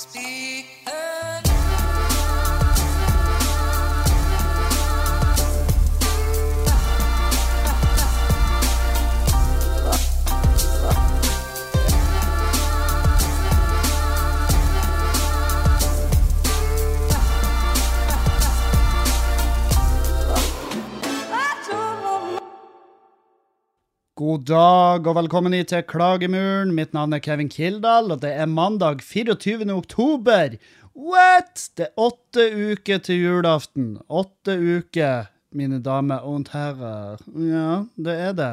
Speak God dag og velkommen hit til Klagemuren. Mitt navn er Kevin Kildahl, og det er mandag 24. oktober. What?! Det er åtte uker til julaften. Åtte uker, mine damer og herrer. Ja, det er det.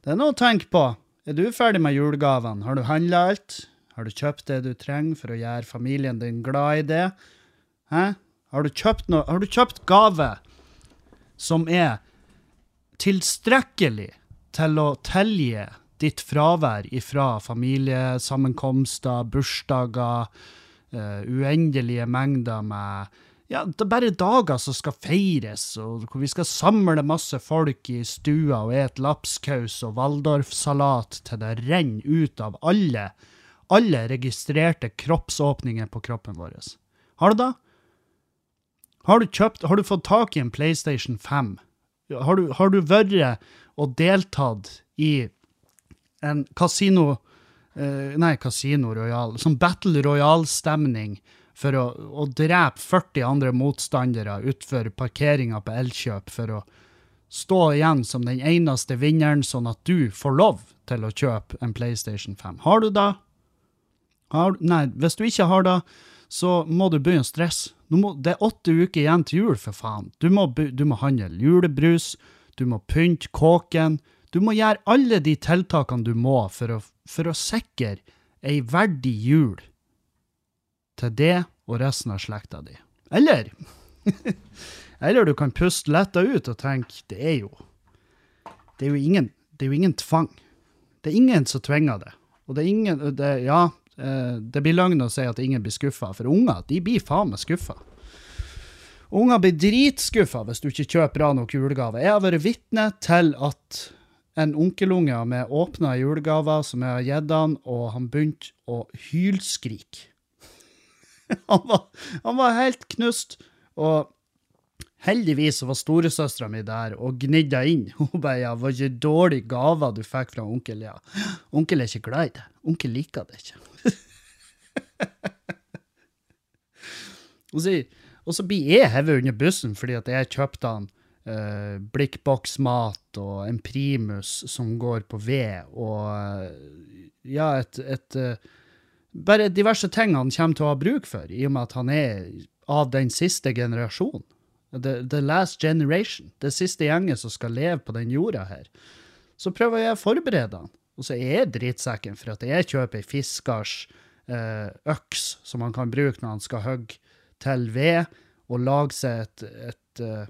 Det er noe å tenke på. Er du ferdig med julegavene? Har du handla alt? Har du kjøpt det du trenger for å gjøre familien din glad i det? Hæ? Har du kjøpt noe? Har du kjøpt gave som er tilstrekkelig til å tilgi ditt fravær ifra familiesammenkomster, bursdager, uh, uendelige mengder med ja, det er bare dager som skal feires, og hvor vi skal samle masse folk i stua og et lapskaus og waldorfsalat til det renner ut av alle, alle registrerte kroppsåpninger på kroppen vår. Har du det? Har du kjøpt, har du fått tak i en PlayStation 5? Har du, har du vært og deltatt i en kasino uh, Nei, Casino Royal. Sånn Battle Royal-stemning for å, å drepe 40 andre motstandere utfor parkeringa på Elkjøp for å stå igjen som den eneste vinneren, sånn at du får lov til å kjøpe en PlayStation 5. Har du det? Har, nei, hvis du ikke har det, så må du begynne å stresse. Det er åtte uker igjen til jul, for faen. Du må, du må handle julebrus, du må pynte kåken. Du må gjøre alle de tiltakene du må for å, for å sikre ei verdig jul til det og resten av slekta di. Eller Eller du kan puste letta ut og tenke det er jo Det er jo ingen, det er jo ingen tvang. Det er ingen som tvinger det. Og det er ingen det, Ja, eh, det blir løgn å si at ingen blir skuffa, for unger de blir faen meg skuffa. Unger blir dritskuffa hvis du ikke kjøper bra nok julegave. Jeg har vært vitne til at en onkelunge med åpna julegaver som jeg har gitt han, og han begynte å hylskrike. han, var, han var helt knust, og heldigvis var storesøstera mi der og gnidde inn. Hun bare ja, var ikke dårlig gaver du fikk fra onkel, ja. Onkel er ikke glad i det. Onkel liker det ikke. hun så, og så blir jeg hevet under bussen fordi at jeg kjøpte han uh, blikkboksmat og en primus som går på ved, og uh, ja, et, et uh, Bare diverse ting han kommer til å ha bruk for, i og med at han er av den siste generasjonen. The, the last generation. Det siste gjengen som skal leve på den jorda her. Så prøver jeg å forberede han. Og så er jeg drittsekken for at jeg kjøper ei fiskers øks som han kan bruke når han skal hogge til ved, og lage seg et, et, eh,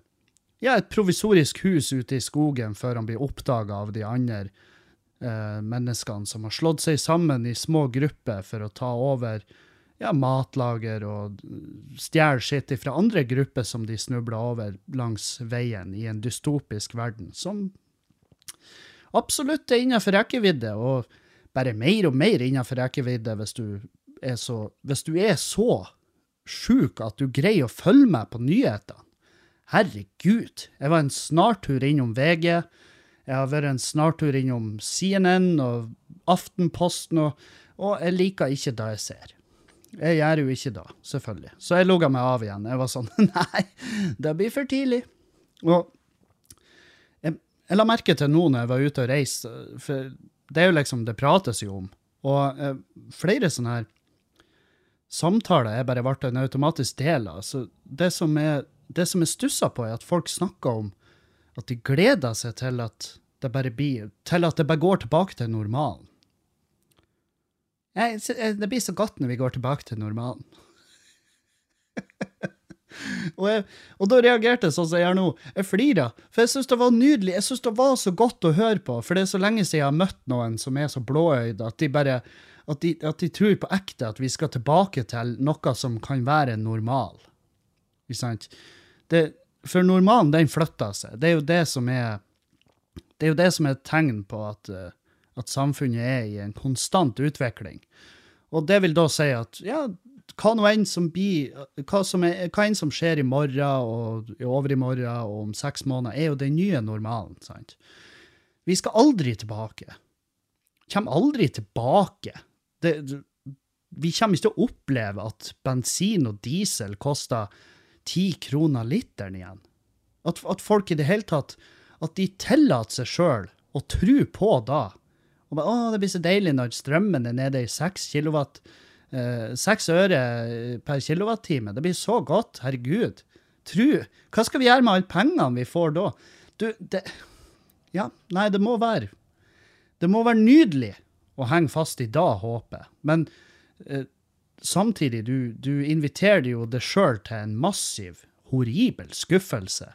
ja, et provisorisk hus ute i skogen før han blir oppdaga av de andre eh, menneskene som har slått seg sammen i små grupper for å ta over ja, matlager og stjele skitt fra andre grupper som de snubler over langs veien i en dystopisk verden, som absolutt er innenfor rekkevidde, og bare mer og mer innenfor rekkevidde hvis du er så, hvis du er så sjuk at du greier å følge med på nyhetene. Herregud, jeg var en snartur innom VG, jeg har vært en snartur innom CNN og Aftenposten, og, og jeg liker ikke det jeg ser. Jeg gjør jo ikke det, selvfølgelig. Så jeg logga meg av igjen. Jeg var sånn Nei, det blir for tidlig. Og jeg, jeg la merke til nå når jeg var ute og reiste, for det er jo liksom Det prates jo om. Og eh, flere sånne her samtaler er bare ble en automatisk del av. Så det som er, det som jeg stusser på, er at folk snakker om at de gleder seg til at det bare blir Til at det bare går tilbake til normalen. Det blir så godt når vi går tilbake til normalen. og, og da reagerte jeg sånn som jeg gjør nå. Jeg flirer, for jeg syns det var nydelig. Jeg syns det var så godt å høre på, for det er så lenge siden jeg har møtt noen som er så blåøyde at de bare at de, at de tror på ekte at vi skal tilbake til noe som kan være normal. Ikke sant? Det, for normalen, den flytter seg. Det er jo det som er det er jo det som er et tegn på at, eh, at samfunnet er i en konstant utvikling. Og det vil da si at ja, hva nå enn som blir, hva, som er, hva enn som skjer i morgen og i overmorgen og om seks måneder, er jo den nye normalen. sant? Vi skal aldri tilbake. Kommer aldri tilbake. Det, vi kommer ikke til å oppleve at bensin og diesel koster ti kroner literen igjen. At, at folk i det hele tatt At de tillater seg sjøl å tro på da. Og bare, å, det blir så deilig når strømmen er nede i seks kilowatt. eh, øre per kilowattime. Det blir så godt. Herregud. Tru. Hva skal vi gjøre med alle pengene vi får da? Du, det Ja, nei, det må være Det må være nydelig å henger fast i da håpet. Men eh, samtidig, du, du inviterer jo deg sjøl til en massiv, horribel skuffelse.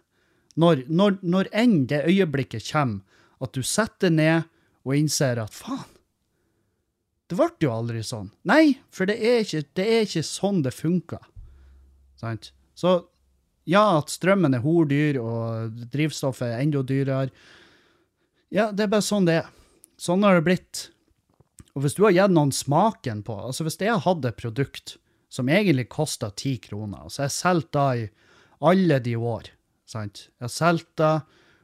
Når, når, når enn det øyeblikket kommer at du setter ned og innser at faen, det ble jo aldri sånn. Nei, for det er ikke, det er ikke sånn det funker. Sant? Så ja, at strømmen er hordyr, og drivstoffet er enda dyrere. Ja, det er bare sånn det er. Sånn har det blitt. Og hvis du har gitt noen smaken på Altså, hvis jeg hadde et produkt som egentlig kosta ti kroner, så har jeg solgt det i alle de år, sant? Jeg har solgt det,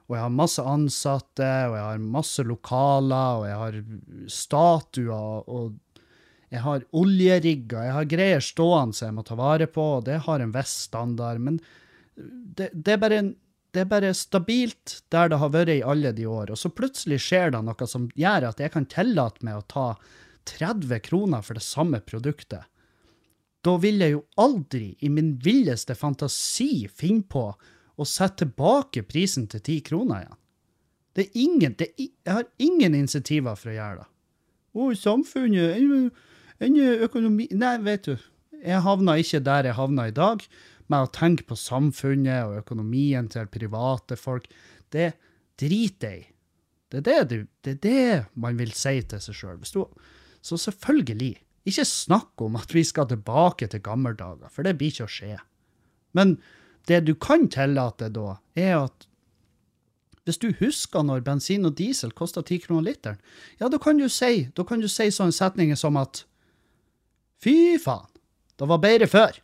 og jeg har masse ansatte, og jeg har masse lokaler, og jeg har statuer, og jeg har oljerigger, jeg har greier stående som jeg må ta vare på, og det har en viss standard, men det, det, er bare en, det er bare stabilt der det har vært i alle de år, og så plutselig skjer det noe som gjør at jeg kan tillate meg å ta 30 kroner for det samme produktet. Da vil jeg jo aldri i min villeste fantasi finne på å sette tilbake prisen til 10 kroner igjen. Det er ingen, det er, jeg har ingen insentiver for å gjøre det. Å, samfunnet, en, en økonomi Nei, vet du, jeg havna ikke der jeg havna i dag, med å tenke på samfunnet og økonomien til private folk. Det driter jeg i. Det det, det er det man vil si til seg sjøl. Så selvfølgelig, ikke snakk om at vi skal tilbake til gamle dager, for det blir ikke å skje. Men det du kan tillate da, er at hvis du husker når bensin og diesel kosta ti kroner literen, ja, da kan du si, da kan du si sånne setninger som at fy faen, det var bedre før.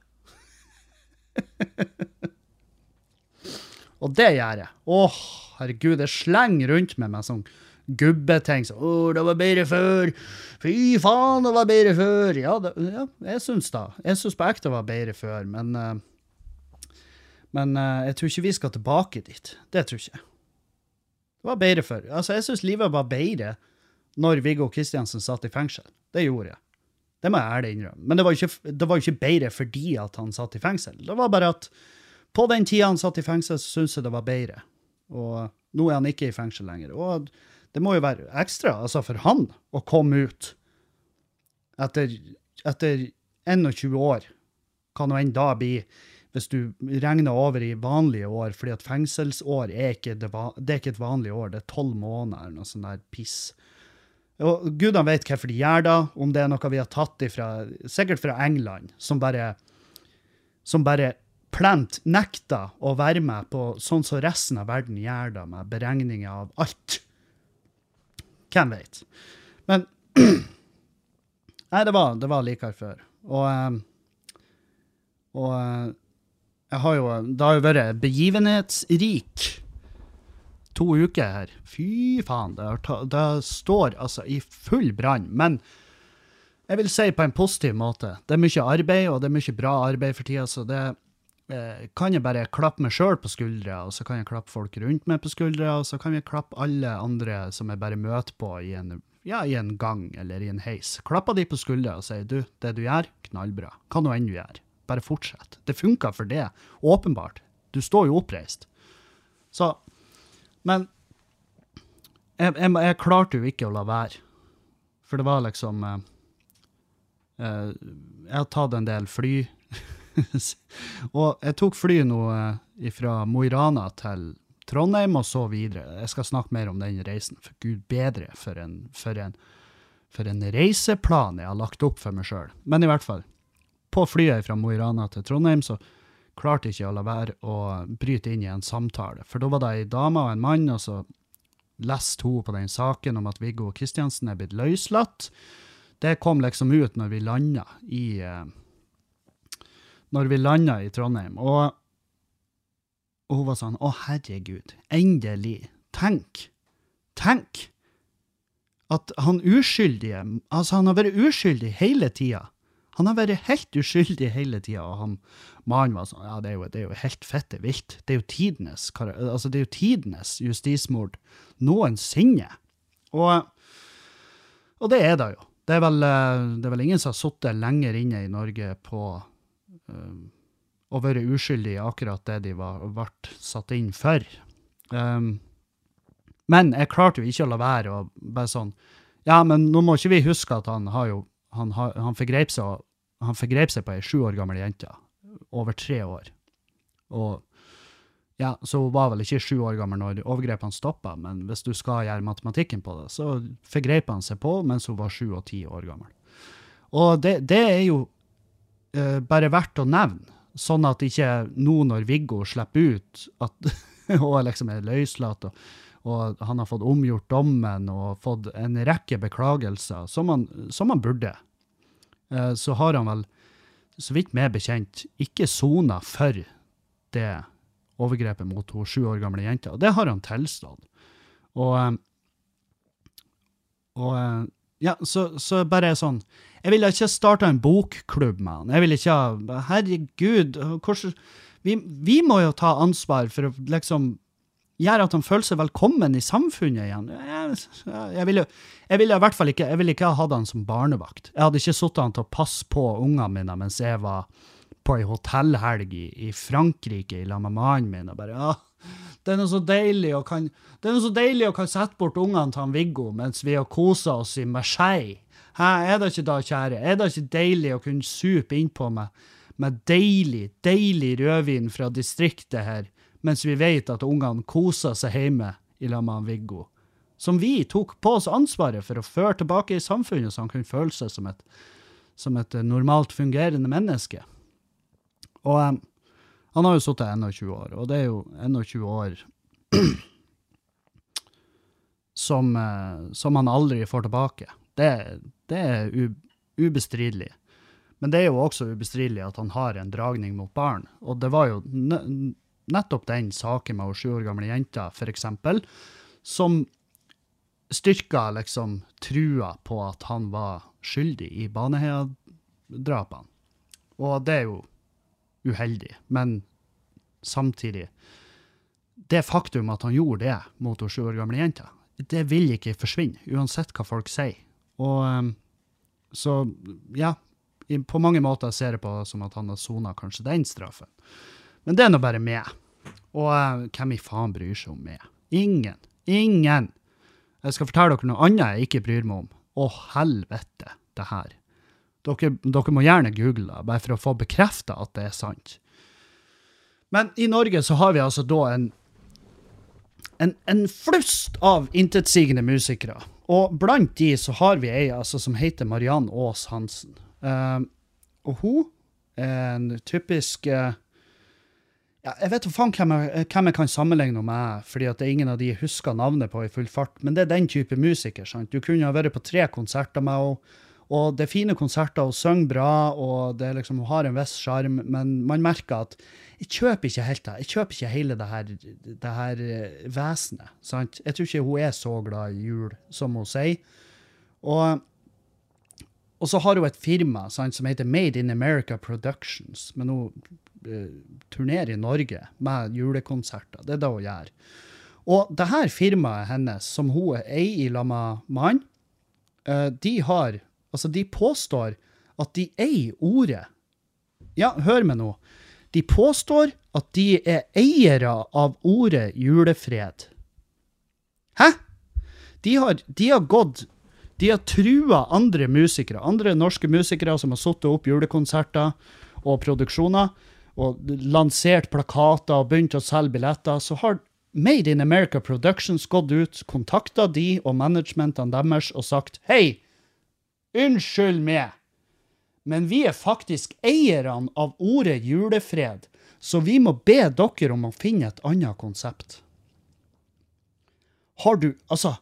og det gjør jeg. Åh, herregud, jeg slenger rundt med meg sånn gubbeting. Så, Å, det var bedre før. Fy faen, det var bedre før. Ja, det, ja jeg syns da. Jeg syns på ekte det var bedre før, men uh, Men uh, jeg tror ikke vi skal tilbake dit. Det tror ikke jeg. Det var bedre før. Altså, jeg syns livet var bedre når Viggo Kristiansen satt i fengsel. Det gjorde jeg. Det må jeg ærlig innrømme. Men det var ikke, det var jo ikke bedre fordi at han satt i fengsel. Det var bare at på den tida han satt i fengsel, så syntes jeg det var bedre. Og nå er han ikke i fengsel lenger. Og det må jo være ekstra altså for han å komme ut etter, etter 21 år, Kan jo enn da bli, hvis du regner over i vanlige år, fordi at fengselsår er ikke, det, det er ikke et vanlig år, det er tolv måneder, eller noe sånt der piss. Og gudene vet hvorfor de gjør det, om det er noe vi har tatt ifra, sikkert fra England, som bare, som bare plent nekter å være med på sånn som resten av verden gjør det, med beregninger av alt. Hvem vet? Men Nei, det var, det var likere før. Og, eh, og eh, jeg har jo Det har jo vært begivenhetsrik to uker her. Fy faen, det, det står altså i full brann. Men jeg vil si på en positiv måte. Det er mye arbeid, og det er mye bra arbeid for tida, så det eh, kan jeg bare klappe meg sjøl på skuldra, og så kan jeg klappe folk rundt meg på skuldra, og så kan jeg klappe alle andre som jeg bare møter på i en, ja, i en gang eller i en heis. Klapper de på skuldra og sier du, det du gjør, knallbra. Hva nå enn du gjør. Bare fortsett. Det funka for det, åpenbart. Du står jo oppreist. Så Men jeg, jeg, jeg klarte jo ikke å la være. For det var liksom eh, eh, Jeg har tatt en del fly. og jeg tok fly nå eh, fra Mo i Rana til Trondheim og så videre. Jeg skal snakke mer om den reisen. For gud bedre for en, for en, for en reiseplan jeg har lagt opp for meg sjøl. Men i hvert fall. På flyet fra Mo i Rana til Trondheim så klarte ikke å la være å bryte inn i en samtale. For da var det ei dame og en mann, og så leste hun på den saken om at Viggo Kristiansen er blitt løslatt. Det kom liksom ut når vi landa i, eh, når vi landa i Trondheim. Og, og hun var sånn Å, herregud. Endelig. Tenk. Tenk at han uskyldige Altså, han har vært uskyldig hele tida. Han har vært helt uskyldig hele tida, og han mannen var sånn Ja, det er jo, det er jo helt fette vilt. Det er jo tidenes altså, det er jo tidenes justismord noensinne. Og, og det er det jo. Det er vel, eh, det er vel ingen som har sittet lenger inne i Norge på um, å være uskyldig i akkurat det de var, ble satt inn for. Um, men jeg klarte jo ikke å la være å bare sånn Ja, men nå må ikke vi huske at han har jo Han, han forgrep seg, han forgrep seg på ei sju år gammel jente. Over tre år. Og ja, så hun var vel ikke sju år gammel når overgrepene stoppa, men hvis du skal gjøre matematikken på det, så forgrep han seg på mens hun var sju og ti år gammel. Og det, det er jo uh, bare verdt å nevne, sånn at ikke nå når Viggo slipper ut, at hun liksom er løslatt, og, og han har fått omgjort dommen og fått en rekke beklagelser, som han, som han burde, så har han vel, så vidt meg bekjent, ikke sona for det overgrepet mot hun sju år gamle jenta. Og det har han tilstått. Og, eh, og eh, ja, så, så bare sånn Jeg ville ikke starta en bokklubb med han. Jeg ville ikke Herregud, hvordan vi, vi må jo ta ansvar for å liksom gjøre at han føler seg velkommen i samfunnet igjen. Jeg, jeg ville i hvert fall ikke jeg ville ikke ha hatt han som barnevakt. Jeg hadde ikke satt han til å passe på ungene mine mens jeg var på ei hotellhelg i, i Frankrike i lag med mannen min. og bare, ja, det er noe så deilig å kan, det er så deilig å kan sette bort ungene til han Viggo mens vi har kosa oss i Marseille. Hæ, er det ikke da, kjære? Er det ikke deilig å kunne supe innpå meg med deilig, deilig rødvin fra distriktet her, mens vi vet at ungene koser seg hjemme i lag med Viggo? Som vi tok på oss ansvaret for å føre tilbake i samfunnet, så han kunne føle seg som et, som et normalt fungerende menneske. Og um, han har jo sittet 21 år, og det er jo 21 år som, uh, som han aldri får tilbake. Det, det er ubestridelig. Men det er jo også ubestridelig at han har en dragning mot barn. Og det var jo nettopp den saken med hun sju år gamle jenta, eksempel, som styrka liksom trua på at han var skyldig i Baneheia-drapene. Og det er jo uheldig, men samtidig Det faktum at han gjorde det mot hun sju år gamle jenta, det vil ikke forsvinne, uansett hva folk sier. Og um, så, ja, på mange måter ser jeg på som at han har sona kanskje den straffen. Men det er nå bare meg. Og eh, hvem i faen bryr seg om meg? Ingen. Ingen. Jeg skal fortelle dere noe annet jeg ikke bryr meg om. Å, helvete, det her. Dere, dere må gjerne google det, bare for å få bekrefta at det er sant. Men i Norge så har vi altså da en, en, en flust av intetsigende musikere. Og blant de så har vi ei altså, som heter Mariann Aas Hansen. Uh, og hun er en typisk eh, Jeg vet faen hvem jeg, hvem jeg kan sammenligne med, fordi at det er ingen av de jeg husker navnet på i full fart, men det er den type musiker. sant? Du kunne ha vært på tre konserter med henne, og det er fine konserter, hun synger bra, og det liksom, hun har en viss sjarm, men man merker at jeg kjøper ikke helt det. Jeg kjøper ikke hele det her, det her eh, vesenet. sant? Jeg tror ikke hun er så glad i jul som hun sier. Og og så har hun et firma sant, som heter Made in America Productions, men hun eh, turnerer i Norge med julekonserter. Det er det hun gjør. Og det her firmaet hennes, som hun eier i lag med mannen, eh, de har Altså, de påstår at de eier ordet. Ja, hør meg nå. De påstår at de er eiere av ordet julefred. Hæ? De har, de har gått De har trua andre musikere, andre norske musikere som har satt opp julekonserter og produksjoner, og lansert plakater og begynt å selge billetter. Så har Made in America Productions gått ut, kontakta de og managementene deres og sagt hei, unnskyld meg, men vi er faktisk eierne av ordet julefred, så vi må be dere om å finne et annet konsept. Har du, altså,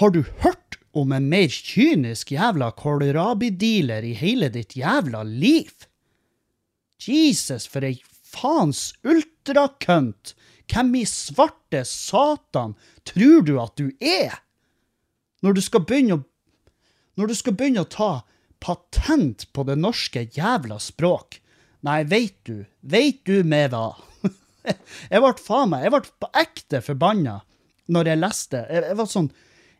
har du hørt om en mer kynisk jævla kålrabi-dealer i hele ditt jævla liv? Jesus, for ei faens ultrakønt! Hvem i svarte satan tror du at du er? Når du skal begynne å Når du skal begynne å ta patent på det norske jævla språk. Nei, veit du, veit du med hva? jeg ble faen meg, jeg ble på ekte forbanna når jeg leste. Jeg, jeg var sånn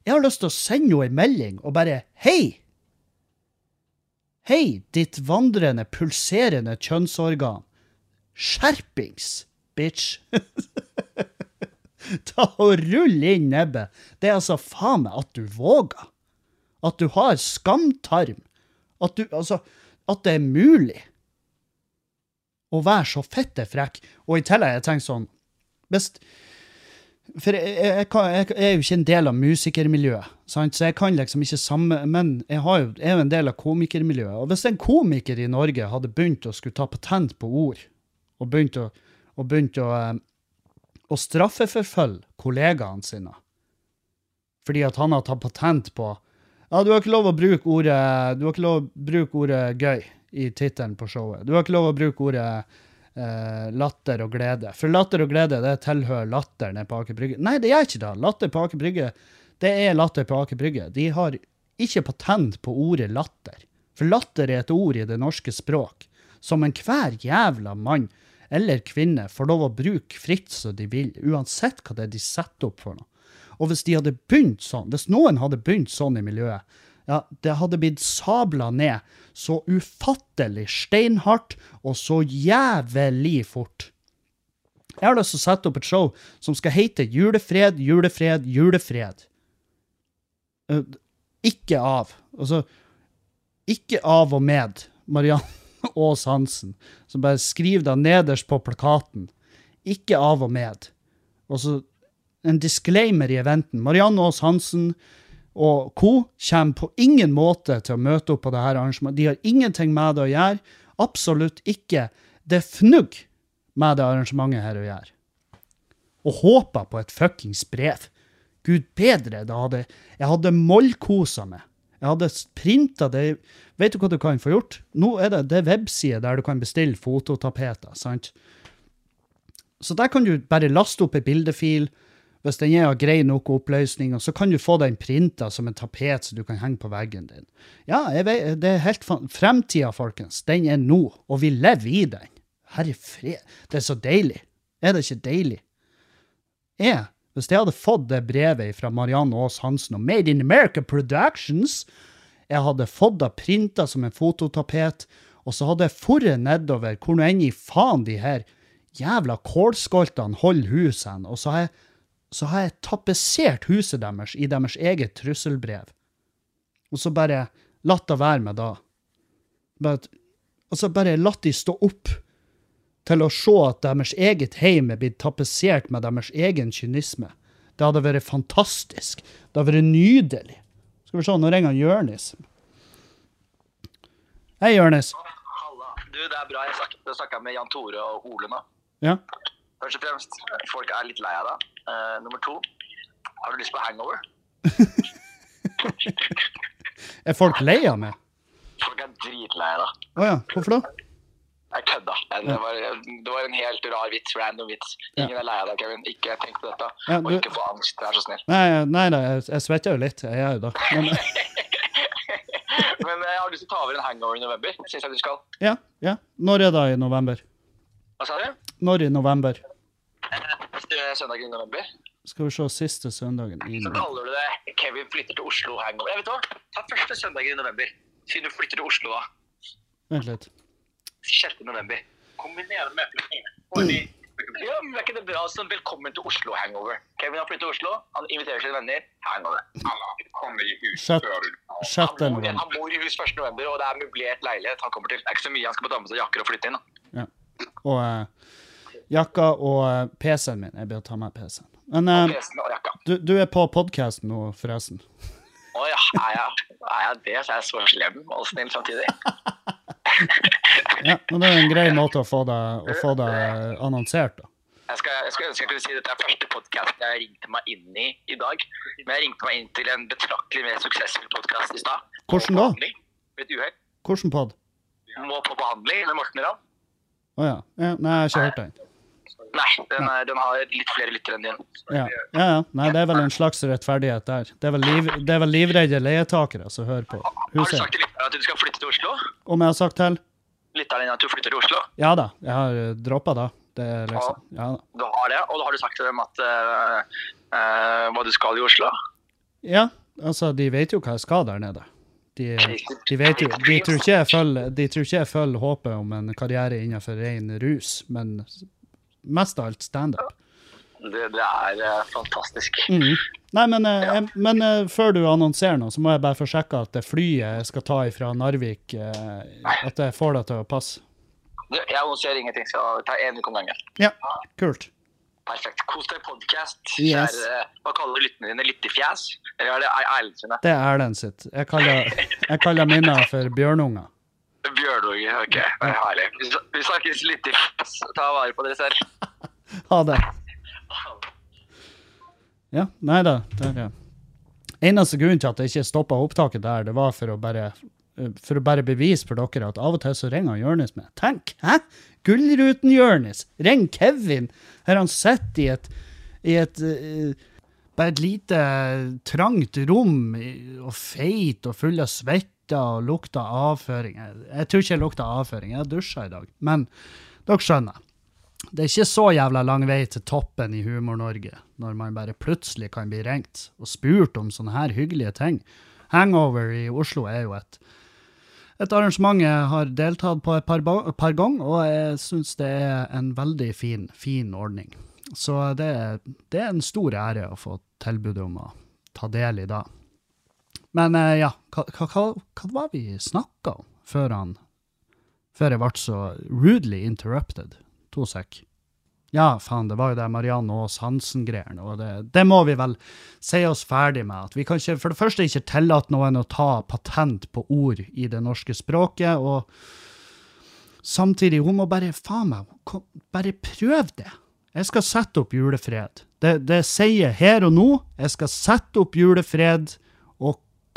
Jeg har lyst til å sende henne en melding og bare Hei! Hei, ditt vandrende, pulserende kjønnsorgan. Skjerpings, bitch. Ta og rull inn nebbet. Det er altså faen meg at du våger. At du har skamtarm. At du Altså, at det er mulig å være så fette frekk. Og i tillegg, jeg tenker sånn Hvis For jeg, jeg, kan, jeg, er jo ikke en del av musikermiljøet, sant? så jeg kan liksom ikke samme Men jeg, jo, jeg er jo en del av komikermiljøet. Og hvis en komiker i Norge hadde begynt å skulle ta patent på ord, og begynt å, og begynt å, eh, å straffeforfølge kollegaene sine fordi at han har tatt patent på ja, du har ikke lov å bruke ordet, du har ikke lov å bruke ordet gøy i tittelen på showet. Du har ikke lov å bruke ordet eh, latter og glede. For latter og glede, det tilhører latter nede på Aker Brygge. Nei, det gjør ikke det. Latter på Aker Brygge, det er latter på Aker Brygge. De har ikke patent på ordet latter. For latter er et ord i det norske språk som enhver jævla mann eller kvinne får lov å bruke fritt som de vil, uansett hva det er de setter opp for noe. Og hvis de hadde begynt sånn, hvis noen hadde begynt sånn i miljøet, ja, det hadde blitt sabla ned så ufattelig steinhardt og så jævlig fort. Jeg har lyst til å sette opp et show som skal hete Julefred, julefred, julefred. Eh, ikke av. Altså, ikke av og med Marianne Aas Hansen, som bare skriver det nederst på plakaten. Ikke av og med. Og så en disclaimer i eventen. Marianne Aas Hansen og co. kommer på ingen måte til å møte opp på dette arrangementet. De har ingenting med det å gjøre. Absolutt ikke. Det er fnugg med det arrangementet her å gjøre. Og håper på et fuckings brev. Gud bedre, da hadde jeg hadde mollkosa meg. Jeg hadde printa det Vet du hva du kan få gjort? Nå er det, det websider der du kan bestille fototapeter. sant? Så der kan du bare laste opp ei bildefil. Hvis den er av grei nok oppløsning, så kan du få den printa som en tapet så du kan henge på veggen din. Ja, vet, det er helt Fremtida, folkens, den er nå, og vi lever i den. Herre fred, det er så deilig. Er det ikke deilig? Jeg, hvis jeg hadde fått det brevet fra Marianne Aas Hansen og Made in America Productions, jeg hadde fått det printa som en fototapet, og så hadde jeg forret nedover hvor nå enn i faen de her jævla kålskoltene holder hus hen, og så har jeg, så har jeg tapetsert huset deres i deres eget trusselbrev. Og så bare latt det være med da. Og så bare latt de stå opp til å se at deres eget heim er blitt tapetsert med deres egen kynisme. Det hadde vært fantastisk. Det hadde vært nydelig. Skal vi se, nå ringer Jørnis. Hei, Jørnis. Halla. Du, det er bra. Jeg snakka med Jan Tore og Ole nå. Ja. Først og fremst, folk er litt lei av deg. Uh, nummer to, har du lyst på hangover? Er folk lei av meg? Folk er dritlei av deg. Å ja, hvorfor da? Jeg kødda. Det var, det var en helt rar vits, random vits. Ingen er lei av deg, Kevin. Ikke tenk på dette. Ja, Og ikke få angst, vær så snill. Nei, nei da, jeg, jeg svetter jo litt. Jeg gjør jo det. Men Men eh, jeg har lyst til å ta over en hangover i november. Syns jeg du skal. ja, ja. Når er det i november? Hva sa du? Når i november? Søndagen Søndag i november. Skal vi se siste søndagen i Så kaller du det Kevin flytter til Oslo hangover. Jeg vet hva? Ta første søndagen i november. Siden du flytter til Oslo da. Vent litt. 6. november. Kombinere med flyttingen. Ja, men er ikke det bra sånn velkommen til Oslo hangover? Kevin har flyttet til Oslo, han inviterer sine venner. Hangover. Alla kommer i hus før. Han bor, han bor i hus 1. november, og det er møblert leilighet han kommer til. Det er ikke så mye han skal på damme seg jakker og flytte inn. da. Og eh, jakka og eh, PC-en min. Jeg bør ta med PC-en. Men eh, du, du er på podkast nå, forresten. Å ja, er jeg, er jeg det? Så er jeg så slem og snill samtidig. Ja, men det er en grei måte å få det, å få det annonsert, da. Jeg, skal, jeg skal ønske jeg kunne si dette er første podkast jeg ringte meg inn i i dag. Men jeg ringte meg inn til en betraktelig mer suksessfull podkast i stad. Hvordan da? Ved et uhell. Hvordan pod? Må på behandling med Morten Ramm. Å ja. ja. Nei, jeg har ikke hørt den. Nei, den, er, den har litt flere lyttere enn din. Ja. ja, ja. Nei, det er vel en slags rettferdighet der. Det er vel, liv, det er vel livredde leietakere som hører på Har du sagt til lytterne at du skal flytte til Oslo? Om jeg har sagt til? Lytterne dine at du flytter til Oslo? Ja da, jeg har droppa da. Det er liksom Ja da. Du har det, og da har du sagt til dem at uh, uh, hva du skal i Oslo? Ja, altså, de vet jo hva jeg skal der nede. De, de vet jo de tror ikke jeg følger håpet om en karriere innenfor ren rus, men mest av alt standup. Det, det er eh, fantastisk. Mm. Nei, men, ja. jeg, men eh, før du annonserer noe, så må jeg bare få sjekka at det flyet jeg skal ta fra Narvik, eh, at jeg får det til å passe. Jeg annonserer ingenting, så ta én uke om gangen. Ja, kult. Perfekt. Kos deg podcast. Yes. Hva kaller du lyttene dine? Lyttefjes? Eller er det Erlend sine? Det er Erlend sitt. Jeg kaller, jeg kaller mine for bjørnunger. Bjørnunge, ok. Det er herlig. Vi snakkes litt i lyttefjes. Ta vare på dere selv. Ha det. Ja, nei da. Der, ja. eneste grunnen til at jeg ikke stoppa opptaket der, det var for å bare for å bare bevise for dere at av og til så ringer Jonis med. Tenk, hæ? Gullruten-Jonis! Ring Kevin! Her han sitter i et, i et uh, bare et lite trangt rom og feit og full av svette og lukta avføring. Jeg, tror ikke jeg lukta avføring, jeg har dusja i dag. Men dere skjønner. Det er ikke så jævla lang vei til toppen i Humor-Norge, når man bare plutselig kan bli ringt og spurt om sånne her hyggelige ting. Hangover i Oslo er jo et, et arrangement jeg har deltatt på et par, par ganger, og jeg syns det er en veldig fin, fin ordning. Så det, det er en stor ære å få tilbud om å ta del i da. Men eh, ja, hva, hva, hva, var vi snakka om før han Før jeg ble så rudely interrupted? To sek. Ja, faen, det var jo det Marianne Aas Hansen-greiene, og det, det må vi vel si oss ferdig med. At vi kan ikke, for det første ikke tillate noen å ta patent på ord i det norske språket, og samtidig, hun må bare, faen meg, kom, bare prøv det. Jeg skal sette opp julefred. Det, det sier jeg her og nå. Jeg skal sette opp julefred,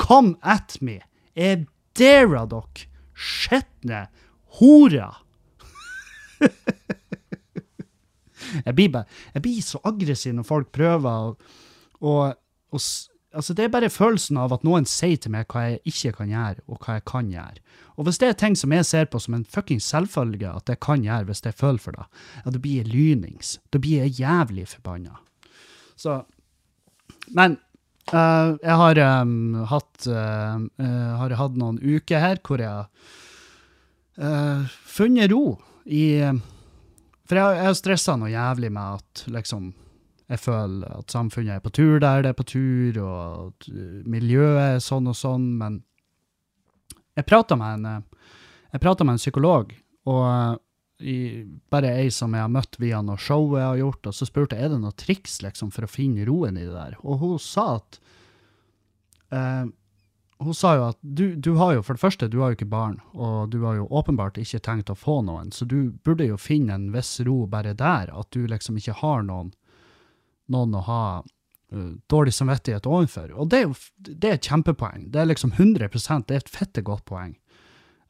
come at me. Jeg darer dere, skitne horer. Jeg blir, jeg blir så aggressiv når folk prøver å altså Det er bare følelsen av at noen sier til meg hva jeg ikke kan gjøre, og hva jeg kan gjøre. Og hvis det er ting som jeg ser på som en fucking selvfølge at jeg kan gjøre hvis jeg føler for det, ja, da blir jeg lynings. Da blir jeg jævlig forbanna. Så Men eh, jeg har um, hatt uh, uh, har hatt noen uker her hvor jeg har eh, funnet ro i For jeg, har stressa noe jævlig med at liksom jeg føler at samfunnet er på tur der det er på tur, og at uh, miljøet er sånn og sånn, men jeg prata med en med en psykolog, og i, bare ei som jeg har møtt via noe show jeg har gjort, og så spurte jeg er det noe triks liksom, for å finne roen i det der. Og hun sa at eh, Hun sa jo at du, du har jo, for det første, du har jo ikke barn, og du har jo åpenbart ikke tenkt å få noen, så du burde jo finne en viss ro bare der, at du liksom ikke har noen noen å ha uh, dårlig samvittighet overfor. Og det er jo det er et kjempepoeng. Det er liksom 100 det er et fette godt poeng.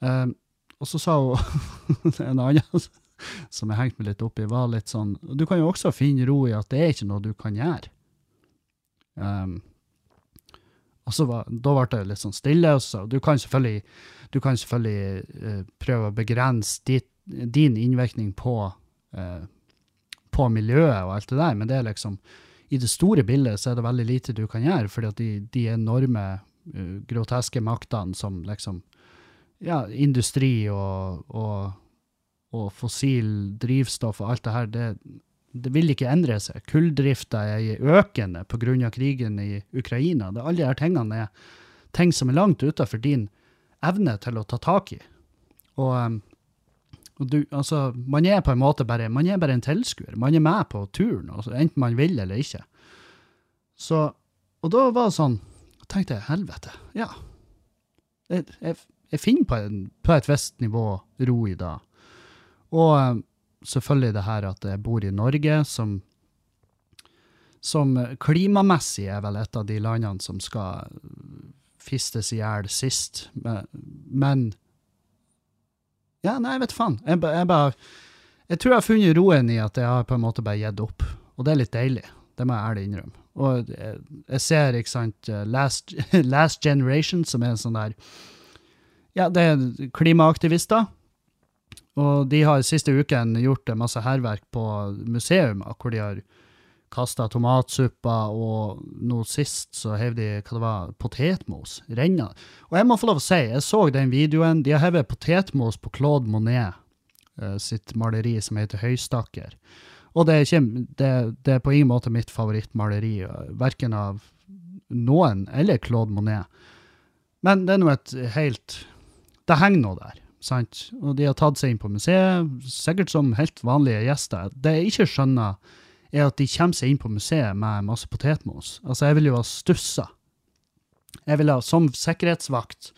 Um, og så sa hun en annen som jeg hengte meg litt opp i, var litt sånn Du kan jo også finne ro i at det er ikke noe du kan gjøre. Um, og så var, Da ble det litt sånn stille. og så Du kan selvfølgelig, du kan selvfølgelig uh, prøve å begrense dit, din innvirkning på uh, på miljøet og alt det der, men det er liksom i det store bildet så er det veldig lite du kan gjøre, fordi at de, de enorme, uh, groteske maktene som liksom ja, industri og, og, og fossil drivstoff og alt det her, det, det vil ikke endre seg. Kulldrifta er økende av krigen i Ukraina. Det, alle her tingene er ting som er langt utenfor din evne til å ta tak i. Og um, og du, altså, man er på en måte bare, man er bare en tilskuer. Man er med på turen, altså, enten man vil eller ikke. Så, og da var det sånn, tenkte jeg, helvete, ja. Jeg, jeg, jeg finner på, en, på et visst nivå ro i det. Og eh, selvfølgelig det her at jeg bor i Norge, som, som klimamessig er vel et av de landene som skal fistes i hjel sist. Men, men ja, nei, vet faen. Jeg, jeg bare Jeg tror jeg har funnet roen i at jeg har på en måte bare gitt opp. Og det er litt deilig. Det må jeg ærlig innrømme. Og jeg, jeg ser, ikke sant, eh, Last, Last Generation, som er en sånn der Ja, det er klimaaktivister. Og de har siste uken gjort masse hærverk på museum, hvor de har kasta tomatsuppa, og nå sist så heiv de hva det var, potetmos. Renna. Og jeg må få lov å si, jeg så den videoen. De har hevet potetmos på Claude Monet eh, sitt maleri som heter Høystakker. Og det er, ikke, det, det er på ingen måte mitt favorittmaleri, eh, verken av noen eller Claude Monet. Men det er nå et helt Det henger noe der, sant? Og de har tatt seg inn på museet, sikkert som helt vanlige gjester. Det jeg ikke skjønner, er at de kommer seg inn på museet med masse potetmos. Altså, jeg ville jo ha stussa. Jeg ville ha, som sikkerhetsvakt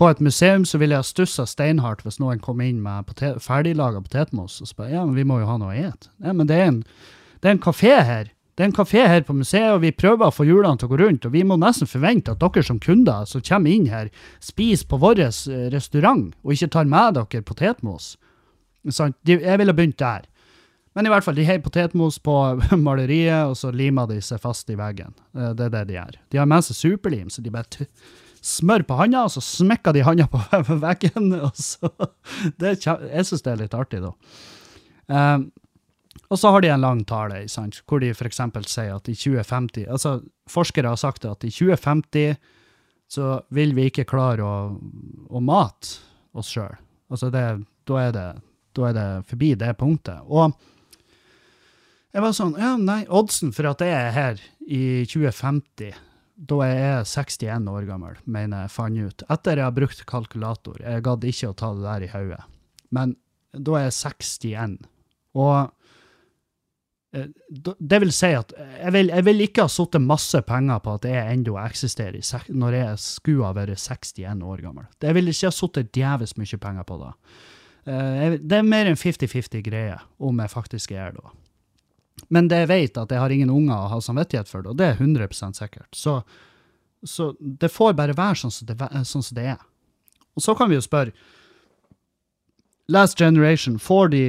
på et museum, så ville jeg ha stussa steinhardt hvis noen kom inn med potet, ferdiglaga potetmos og spør Ja, men vi må jo ha noe å ete. Ja, men det er en, det er en kafé her. Det er en kafé her på museet, og vi prøver å få hjulene til å gå rundt. Og vi må nesten forvente at dere som kunder som kommer inn her, spiser på vår eh, restaurant, og ikke tar med dere potetmos. Sant? Jeg ville begynt der. Men i hvert fall, de har potetmos på maleriet, og så limer de seg fast i veggen. Eh, Det er det de gjør. De har med seg superlim, så de bare smør på handa, og så smekker de handa på veggen. og så... Jeg syns det er litt artig, da. Um, og så har de en lang tale sant, hvor de f.eks. sier at i 2050 altså Forskere har sagt at i 2050 så vil vi ikke klare å, å mate oss sjøl. Altså da, er det, da er det forbi det punktet. Og jeg var sånn Ja, nei, oddsen for at jeg er her i 2050, da jeg er 61 år gammel, mener jeg fant ut. Etter jeg har brukt kalkulator. Jeg gadd ikke å ta det der i hodet. Men da er jeg 61. Og det vil si at jeg vil, jeg vil ikke ha satt masse penger på at jeg ennå eksisterer når jeg skulle ha vært 61 år gammel. Jeg vil ikke ha satt djevelsk mye penger på det. Eh, Det er mer en 50-50 greie om jeg faktisk er da. Men det jeg vet at jeg har ingen unger å ha samvittighet for og det er 100% sikkert. Så, så det får bare være sånn som det, sånn som det er. Og så kan vi jo spørre, Last Generation, får de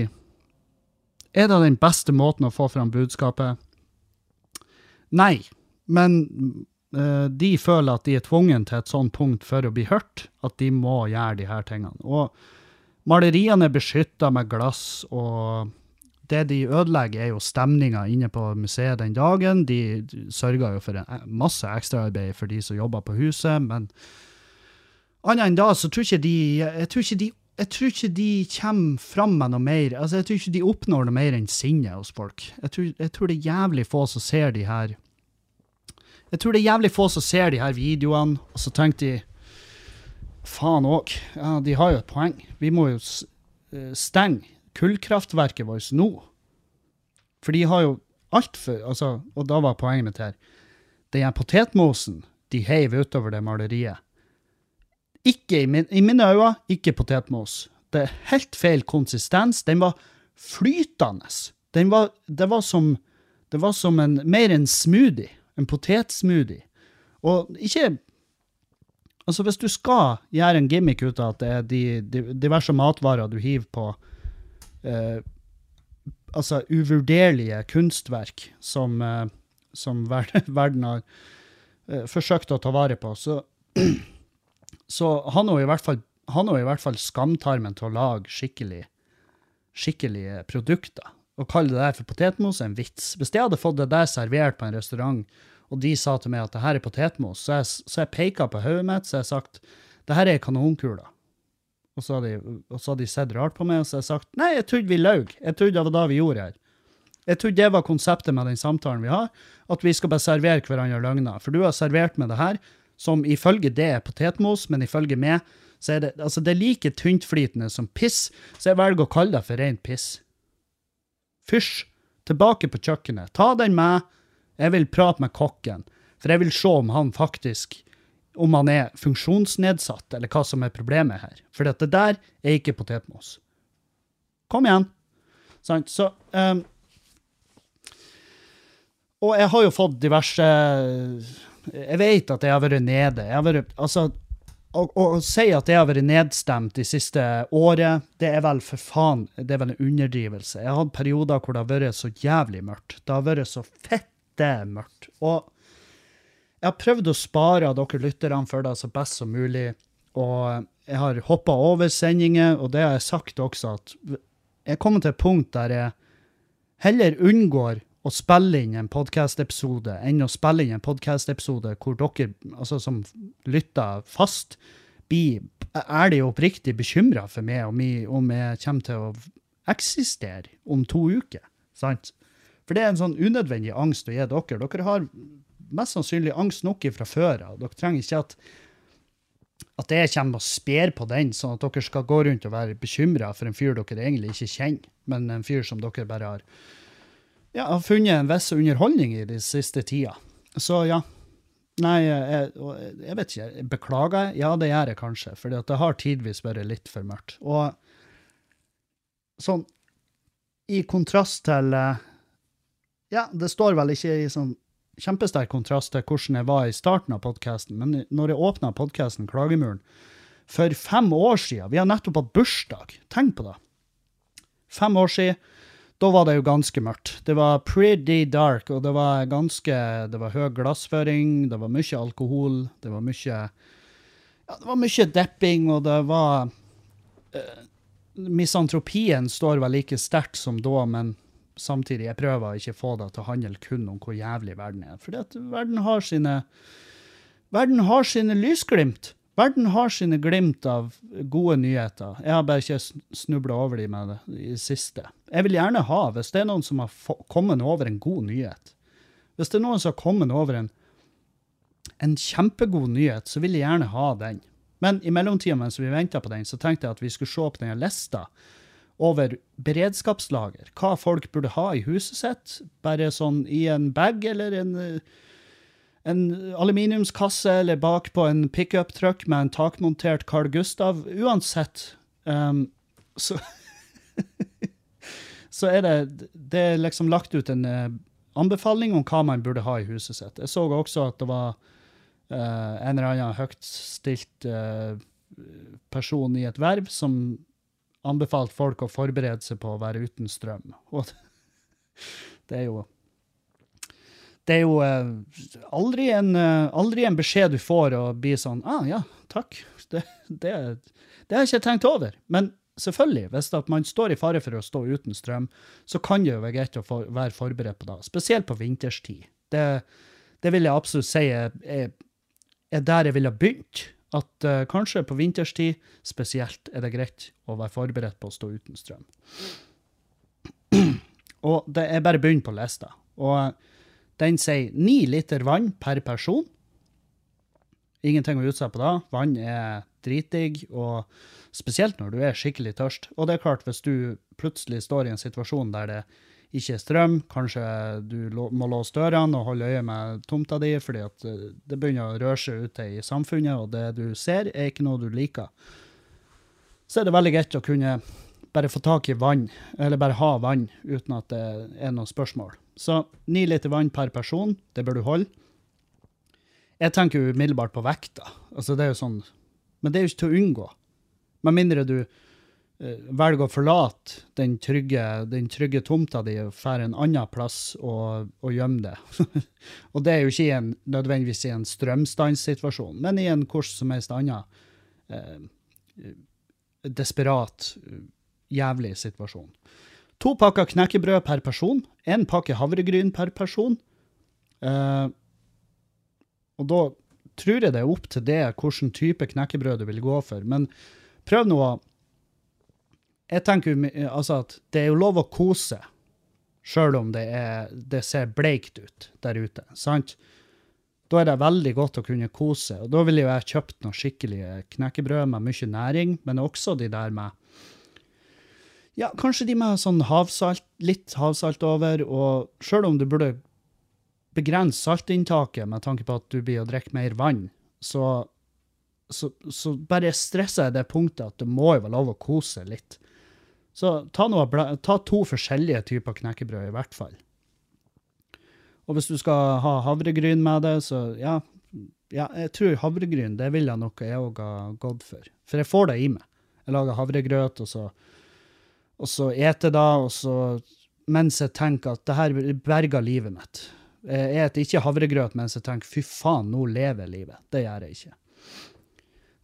Er det den beste måten å få fram budskapet? Nei, men uh, de føler at de er tvungen til et sånt punkt for å bli hørt, at de må gjøre de her tingene. Og maleriene er beskytta med glass, og det de ødelegger, er jo stemninga inne på museet den dagen. De sørger jo for en, masse ekstraarbeid for de som jobber på huset, men annet enn da, så tror ikke de Jeg tror ikke de, jeg tror ikke de kommer fram med noe mer. Altså, jeg tror ikke de oppnår noe mer enn sinne hos folk. Jeg tror, jeg tror det er jævlig få som ser de her Jeg tror det er jævlig få som ser de her videoene, og så tenker de Faen òg. Ja, de har jo et poeng. Vi må jo eh, stenge kullkraftverket vårt nå. For de har jo altfor altså, Og da var poenget mitt her. Den potetmosen de heiv utover det maleriet. Ikke i, min, i mine øyne, ikke potetmos. Det er helt feil konsistens. Den var flytende. Den var, det var som, det var som en, mer en smoothie. En potetsmoothie. Og ikke Altså, hvis du skal gjøre en gimmick ut av at det er de, de, diverse matvarer du hiver på eh, altså uvurderlige kunstverk som, eh, som verden har eh, forsøkt å ta vare på, så, så han har i hvert fall i hvert fall skamtarmen til å lage skikkelig, produkter. Å kalle det der for potetmos er en vits. Hvis jeg hadde fått det der servert på en restaurant, og de sa til meg at det her er potetmos, så jeg, så jeg peka på hodet mitt, så jeg sagt det her er kanonkuler. Og så, hadde de, og så hadde de sett rart på meg, og så har jeg sagt nei, jeg trodde vi løy. Jeg trodde det var det vi gjorde her. Jeg trodde det var konseptet med den samtalen vi har, at vi skal bare servere hverandre løgner. For du har servert meg det her, som ifølge det er potetmos, men ifølge meg så er det, altså det er like tyntflytende som piss, så jeg velger å kalle det for rent piss. Fysj, tilbake på kjøkkenet. Ta den med. Jeg vil prate med kokken, for jeg vil se om han faktisk om han er funksjonsnedsatt, eller hva som er problemet her. For dette der er ikke potetmos. Kom igjen. Sant? Så um, Og jeg har jo fått diverse Jeg vet at jeg har vært nede. Jeg har vært, altså, å, å si at jeg har vært nedstemt de siste året, det er vel for faen det er vel en underdrivelse. Jeg har hatt perioder hvor det har vært så jævlig mørkt. Det har vært så fette mørkt. Og jeg har prøvd å spare dere lytterne for det så best som mulig. Og jeg har hoppa over sendinger, og det har jeg sagt også, at jeg kommer til et punkt der jeg heller unngår å spille inn en podkast-episode enn å spille inn en podkast-episode hvor dere altså, som lytter fast, blir ærlig og oppriktig bekymra for meg om jeg, om jeg kommer til å eksistere om to uker. Sant? For det er en sånn unødvendig angst å gi dere. Dere har mest sannsynlig angst nok fra før av. Dere trenger ikke at at jeg kommer og sper på den, sånn at dere skal gå rundt og være bekymra for en fyr dere egentlig ikke kjenner, men en fyr som dere bare har ja, har funnet en viss underholdning i de siste tida. Så ja. Nei, jeg, jeg vet ikke. Beklager jeg? Ja, det gjør jeg kanskje, for det har tidvis vært litt for mørkt. Og sånn i kontrast til eh, Ja, det står vel ikke i sånn kjempesterk kontrast til hvordan jeg var i starten av podkasten, men når jeg åpna podkasten Klagemuren for fem år siden Vi har nettopp hatt bursdag. Tenk på det. Fem år siden. Da var det jo ganske mørkt. Det var pretty dark, og det var ganske Det var høy glassføring, det var mye alkohol, det var mye Ja, det var mye depping, og det var uh, Misantropien står vel like sterkt som da, men samtidig, jeg prøver å ikke få det til å handle kun om hvor jævlig verden er. For verden har sine Verden har sine lysglimt. Verden har sine glimt av gode nyheter. Jeg har bare ikke snubla over dem med det i siste. Jeg vil gjerne ha, hvis det er noen som har kommet over en god nyhet Hvis det er noen som har kommet over en, en kjempegod nyhet, så vil jeg gjerne ha den. Men i mellomtida mens vi venta på den, så tenkte jeg at vi skulle se opp denne lista over beredskapslager. Hva folk burde ha i huset sitt. Bare sånn i en bag eller en, en aluminiumskasse eller bak på en pickup-truck med en takmontert Carl Gustav. Uansett. Um, så Så er det, det er liksom lagt ut en uh, anbefaling om hva man burde ha i huset sitt. Jeg så også at det var uh, en eller annen høytstilt uh, person i et verv som anbefalt folk å forberede seg på å være uten strøm. Og det er jo Det er jo aldri en, aldri en beskjed du får og blir sånn ah, ja, takk. Det, det, det har jeg ikke tenkt over. Men selvfølgelig, hvis man står i fare for å stå uten strøm, så kan det jo være greit å for, være forberedt på det. Spesielt på vinterstid. Det, det vil jeg absolutt si er, er, er der jeg ville begynt. At uh, kanskje på vinterstid spesielt er det greit å være forberedt på å stå uten strøm. Og det er bare begynt på lista. Og den sier ni liter vann per person. Ingenting å utsette på da. Vann er dritdigg, og spesielt når du er skikkelig tørst. Og det er klart, hvis du plutselig står i en situasjon der det ikke er strøm, kanskje du må låse dørene og holde øye med tomta di fordi at eh, det begynner å røre seg ute i samfunnet, og det du ser, er ikke noe du liker. Så er det veldig greit å kunne bare få tak i vann, eller bare ha vann, uten at det er noen spørsmål. Så ni liter vann per person, det bør du holde. Jeg tenker jo umiddelbart på vekta. Altså, det er jo sånn Men det er jo ikke til å unngå. Med mindre du uh, velger å forlate den trygge, den trygge tomta di og drar en annen plass og, og gjemme det. og det er jo ikke en, nødvendigvis i en strømstanssituasjon, men i en hvordan som helst annen uh, desperat, jævlig situasjon. To pakker knekkebrød per person. Én pakke havregryn per person. Eh, og da tror jeg det er opp til det hvilken type knekkebrød du vil gå for. Men prøv nå å Jeg tenker altså at det er jo lov å kose, sjøl om det, er, det ser bleikt ut der ute. sant? Da er det veldig godt å kunne kose. Og da ville jo jeg kjøpt noe skikkelig knekkebrød med mye næring, men også de der med Ja, kanskje de med sånn havsalt, litt havsalt over, og sjøl om du burde begrense saltinntaket med tanke på at du blir å drikke mer vann, så, så, så bare stresser jeg det punktet at det må jo være lov å kose litt. Så ta, noe, ta to forskjellige typer knekkebrød, i hvert fall. Og hvis du skal ha havregryn med det, så ja, Ja, jeg tror havregryn, det vil jeg nok jeg òg ha gått for. For jeg får det i meg. Jeg lager havregrøt, og så, og så eter da, og så mens jeg tenker at det her berger livet mitt. Jeg eter ikke havregrøt mens jeg tenker fy faen, nå lever livet. Det gjør jeg ikke.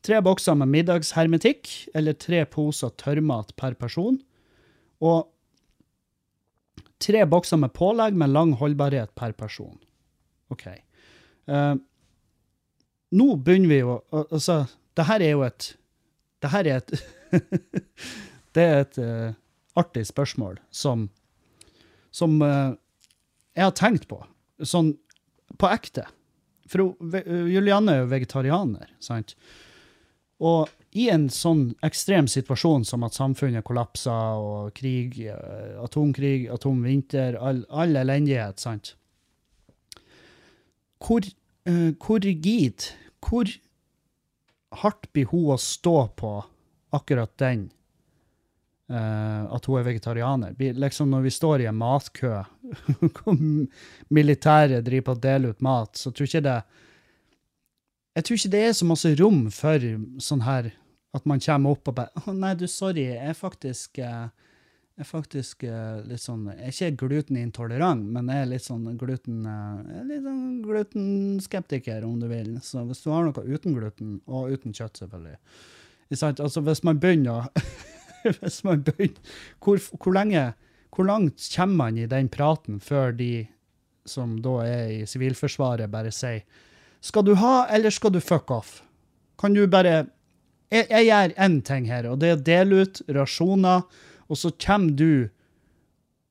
Tre bokser med middagshermetikk, eller tre poser tørrmat per person. Og tre bokser med pålegg med lang holdbarhet per person. OK. Uh, nå begynner vi jo Altså, det her er jo et Det her er et Det er et uh, artig spørsmål som Som uh, jeg har tenkt på. Sånn på ekte. For uh, Julianne er jo vegetarianer, sant? Og i en sånn ekstrem situasjon som at samfunnet kollapser, og krig, atomkrig, atomvinter, all, all elendighet, sant? Hvor, uh, hvor rigid, hvor hardt blir hun å stå på akkurat den, eh, at hun er vegetarianer? Liksom når vi står i en matkø, hvor militæret driver på å dele ut mat, så tror ikke det jeg tror ikke det er så masse rom for sånn her at man kommer opp og bare Å, nei, du, sorry, jeg er faktisk eh, jeg er faktisk eh, litt sånn Jeg er ikke glutenintolerant, men jeg er litt sånn gluten jeg litt sånn glutenskeptiker, om du vil. Så hvis du har noe uten gluten, og uten kjøtt, selvfølgelig Altså, hvis man begynner å Hvis man begynner hvor, hvor lenge Hvor langt kommer man i den praten før de som da er i Sivilforsvaret, bare sier skal du ha, eller skal du fuck off? Kan du bare Jeg, jeg gjør én ting her, og det er å dele ut rasjoner, og så kommer du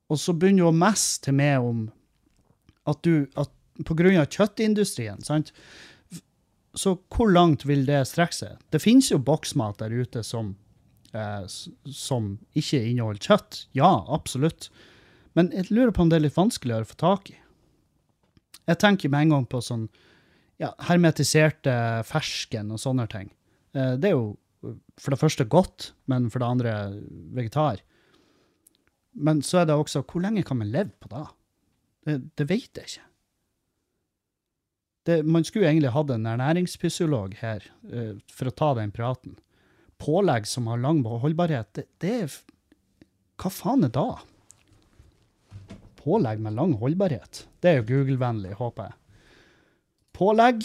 Og så begynner du å messe til meg om at du at På grunn av kjøttindustrien, sant? Så hvor langt vil det strekke seg? Det finnes jo boksmat der ute som, eh, som ikke inneholder kjøtt. Ja, absolutt. Men jeg lurer på om det er litt vanskeligere å få tak i. Jeg tenker med en gang på sånn ja, hermetiserte fersken og sånne ting. Eh, Det er jo for det første godt, men for det andre vegetar. Men så er det også hvor lenge kan man leve på da? Det, det vet jeg ikke. Det, man skulle egentlig hatt en ernæringsfysiolog her uh, for å ta den praten. Pålegg som har lang holdbarhet, det, det er Hva faen er da? Pålegg med lang holdbarhet. Det er jo Google-vennlig, håper jeg. Pålegg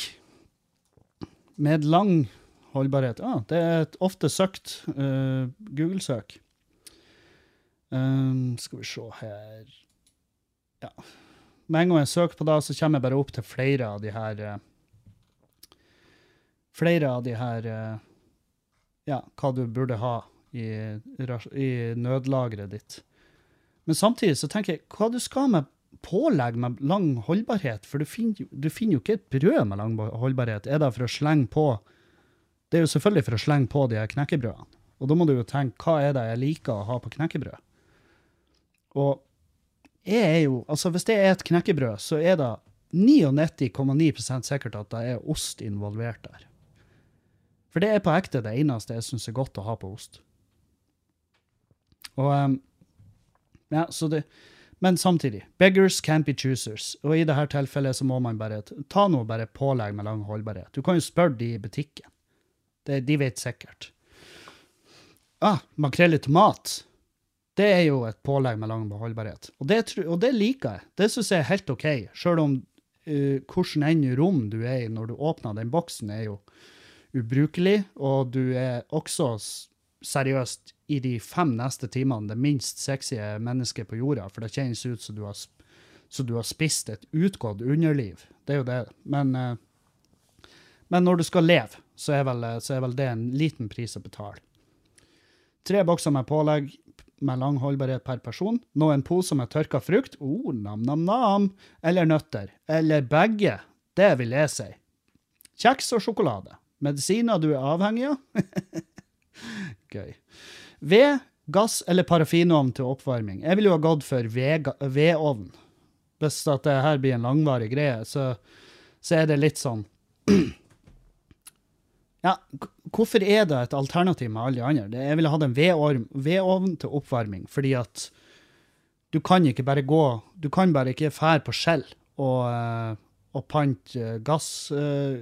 med lang holdbarhet. Ah, det er et ofte søkt uh, Google-søk. Um, skal vi se her Ja. Med en gang jeg søker på det, så kommer jeg bare opp til flere av de her uh, Flere av de her eh, Ja, hva du burde ha i, i nødlageret ditt. Men samtidig så tenker jeg, hva du skal med pålegg med lang holdbarhet? For du finner, du finner jo ikke et brød med lang holdbarhet. Er det for å slenge på Det er jo selvfølgelig for å slenge på de her knekkebrødene. Og da må du jo tenke, hva er det jeg liker å ha på knekkebrød? Og jeg er jo, altså hvis det er et knekkebrød, så er det 99,9% sikkert at det er ost involvert der. For det er på ekte det eneste jeg syns er godt å ha på ost. Og um, ja, så det, men samtidig, beggars can't be choosers. Og i dette tilfellet så må man bare ta noe bare pålegg med lang holdbarhet. Du kan jo spørre de i butikken. Det, de vet sikkert. Ah, makrell i tomat. Det er jo et pålegg med lang holdbarhet. Og det, og det liker jeg. Det syns jeg er helt OK. Sjøl om uh, hvordan enn rom du er i når du åpner den boksen, er jo ubrukelig, og du er også seriøst i de fem neste timene det minst sexy mennesket på jorda, for det kjennes ut som du har, som du har spist et utgått underliv. Det er jo det. Men, eh, men når du skal leve, så er, vel, eh, så er vel det en liten pris å betale. Tre bokser med pålegg med lang holdbarhet per person. Nå en pose med tørka frukt. Oh, nam-nam-nam. Eller nøtter. Eller begge. Det vil jeg si. Kjeks og sjokolade. Medisiner du er avhengig av. Gøy. Ved, gass eller parafinovn til oppvarming. Jeg ville jo ha gått for vedovn. Hvis at det her blir en langvarig greie, så, så er det litt sånn Ja, hvorfor er det et alternativ med alle de andre? Jeg ville hatt en vedovn til oppvarming, fordi at du kan ikke bare gå Du kan bare ikke fære på skjell og, eh, og pante eh, gass, eh,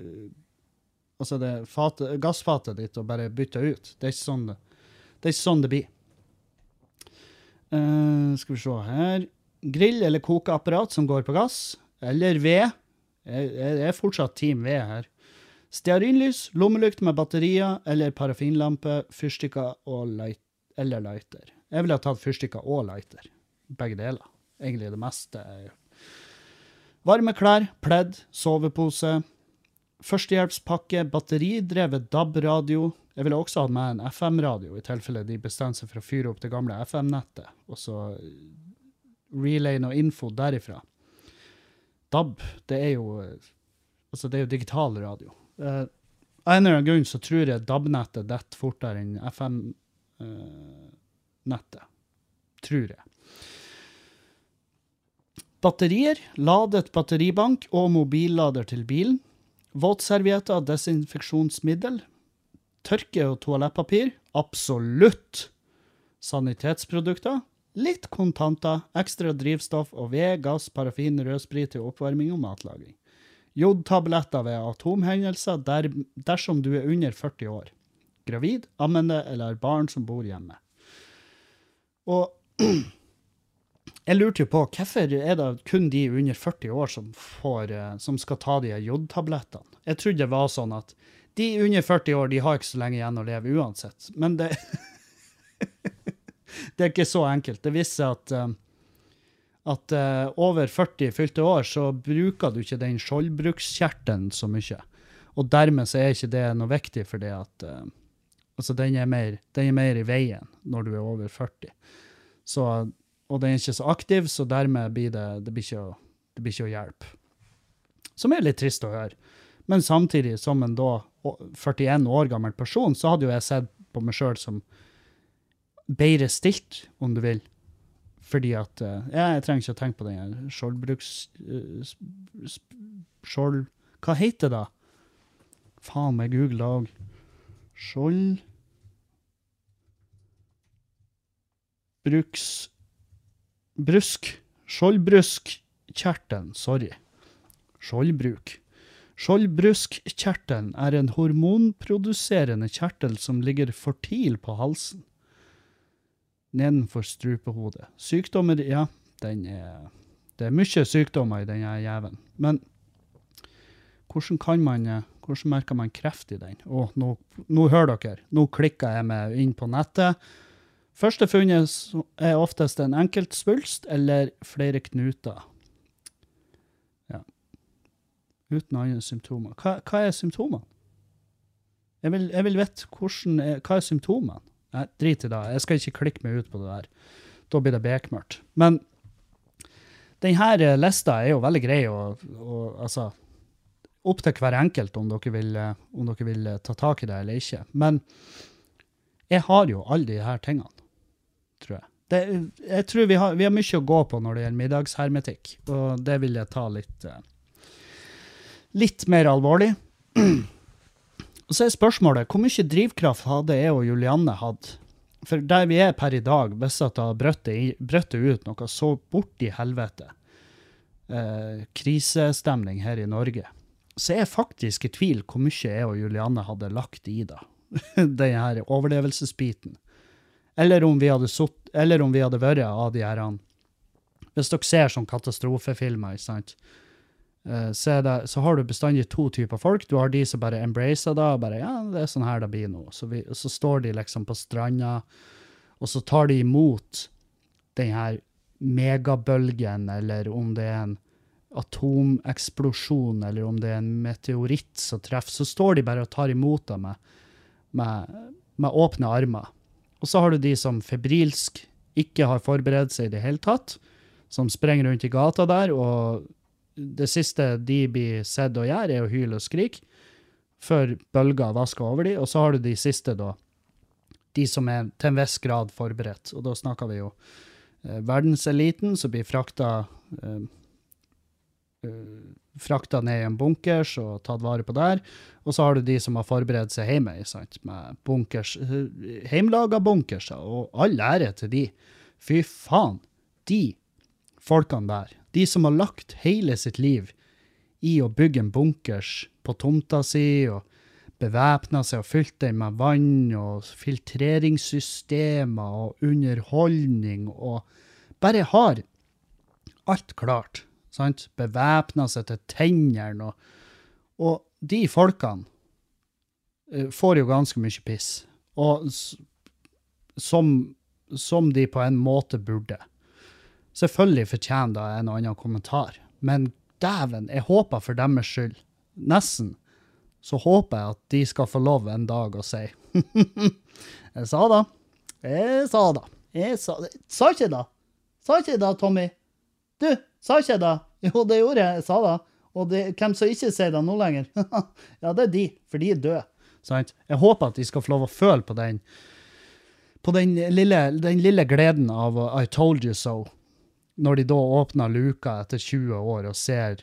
altså det fatet, gassfatet ditt og bare bytte ut. Det er ikke sånn det, det, ikke sånn det blir. Uh, skal vi se her. Grill eller kokeapparat som går på gass, eller ved. Jeg, jeg er fortsatt Team ved her. Stearinlys, lommelykt med batterier eller parafinlampe, fyrstikker light, eller lighter. Jeg ville ha tatt fyrstikker og lighter. Begge deler. Egentlig det meste. Varme klær, pledd, sovepose. Førstehjelpspakke, batteridrevet DAB-radio. Jeg ville også hatt med en FM-radio, i tilfelle de bestemte seg for å fyre opp det gamle FM-nettet, og så relay noe info derifra. DAB, det er jo Altså, det er jo digital radio. Eh, av en eller annen grunn så tror jeg DAB-nettet detter fortere enn FM-nettet. tror jeg. Batterier, ladet batteribank og mobillader til bilen. Våtservietter, desinfeksjonsmiddel. Tørke- og toalettpapir. Absolutt. Sanitetsprodukter. Litt kontanter, ekstra drivstoff og ved, gass, parafin, rødsprit til oppvarming og matlaging. Jodtabletter ved atomhendelser der, dersom du er under 40 år. Gravid, ammende eller barn som bor hjemme. Og jeg lurte jo på hvorfor er det kun de under 40 år som, får, eh, som skal ta de jodtablettene. Jeg trodde det var sånn at de under 40 år de har ikke så lenge igjen å leve uansett. Men det, det er ikke så enkelt. Det viser at, eh, at eh, over 40 fylte år så bruker du ikke den skjoldbrukskjertelen så mye. Og dermed så er ikke det noe viktig for det at Altså, den er, mer, den er mer i veien når du er over 40. Så, og den er ikke så aktiv, så dermed blir det, det, blir ikke, det blir ikke å hjelpe. Som er litt trist å høre. Men samtidig, som en da 41 år gammel person, så hadde jo jeg sett på meg sjøl som bedre stilt, om du vil. Fordi at eh, ja, Jeg trenger ikke å tenke på den skjoldbruks... eh, Skjold... Hva heter det da? Faen meg google òg. Skjold... Bruks... Brusk. Skjoldbruskkjertelen. Sorry. Skjoldbruk. Skjoldbruskkjertelen er en hormonproduserende kjertel som ligger fortil på halsen nedenfor strupehodet. Sykdommer, ja, den er Det er mye sykdommer i denne jævelen. Men hvordan kan man eh, Hvordan merker man kreft i den? Å, nå, nå hører dere. Nå klikker jeg meg inn på nettet. Første funnet er oftest en enkelt svulst eller flere knuter. Ja. Uten andre symptomer. Hva, hva er symptomene? Jeg vil, jeg vil vite hvordan hva er symptomene. Nei, drit i det. Jeg skal ikke klikke meg ut på det der. Da blir det bekmørkt. Men denne lista er jo veldig grei å, altså, opp til hver enkelt om dere, vil, eh, om dere vil eh, ta tak i det eller ikke. Men jeg har jo alle her tingene, tror jeg. Det, jeg tror vi har, vi har mye å gå på når det gjelder middagshermetikk, og det vil jeg ta litt, eh, litt mer alvorlig. Og så er spørsmålet, hvor mye drivkraft hadde jeg og Julianne hatt? For der vi er per i dag, hvis at har brøttet ut noe så borti helvete, eh, krisestemning her i Norge, så er jeg faktisk i tvil hvor mye jeg og Julianne hadde lagt i da. Den her overlevelsesbiten. Eller om vi hadde, sutt, eller om vi hadde vært av de her Hvis dere ser sånn katastrofefilmer, ikke sant? Eh, så, det, så har du bestandig to typer folk. Du har de som bare embracer det, bare ja, det er sånn her det blir nå. Så, vi, så står de liksom på stranda, og så tar de imot den her megabølgen, eller om det er en atomeksplosjon, eller om det er en meteoritt som treffer, så står de bare og tar imot det med, med, med åpne armer. Og så har du de som febrilsk ikke har forberedt seg i det hele tatt, som sprenger rundt i gata der, og det siste de blir sett å gjøre, er å hyle og skrike, før bølger vasker over de, og så har du de siste da, de som er til en viss grad forberedt, og da snakker vi jo eh, verdenseliten som blir frakta eh, frakta ned i en bunkers og tatt vare på der, og så har du de som har forberedt seg hjemme, sant, med bunkers, hjemmelaga heimlaga bunkerser, og all ære til de. Fy faen, de folkene der, de som har lagt hele sitt liv i å bygge en bunkers på tomta si, og bevæpna seg og fylt den med vann og filtreringssystemer og underholdning og bare har alt klart. Sant? Bevæpna seg til tennene. Og, og de folkene uh, får jo ganske mye piss. Og som, som de på en måte burde. Selvfølgelig fortjener det en og annen kommentar, men dæven, jeg håper for deres skyld, nesten, så håper jeg at de skal få lov en dag å si Jeg sa da. Jeg sa da. Jeg sa, sa ikke da. Sa ikke da, Tommy. Du, sa ikke jeg det. Jo, det gjorde jeg. Jeg sa det. Og det, hvem som ikke sier det nå lenger? ja, det er de, for de er døde. Sant? Jeg håper at de skal få lov å føle på den på den lille, den lille gleden av I told you so, når de da åpner luka etter 20 år og ser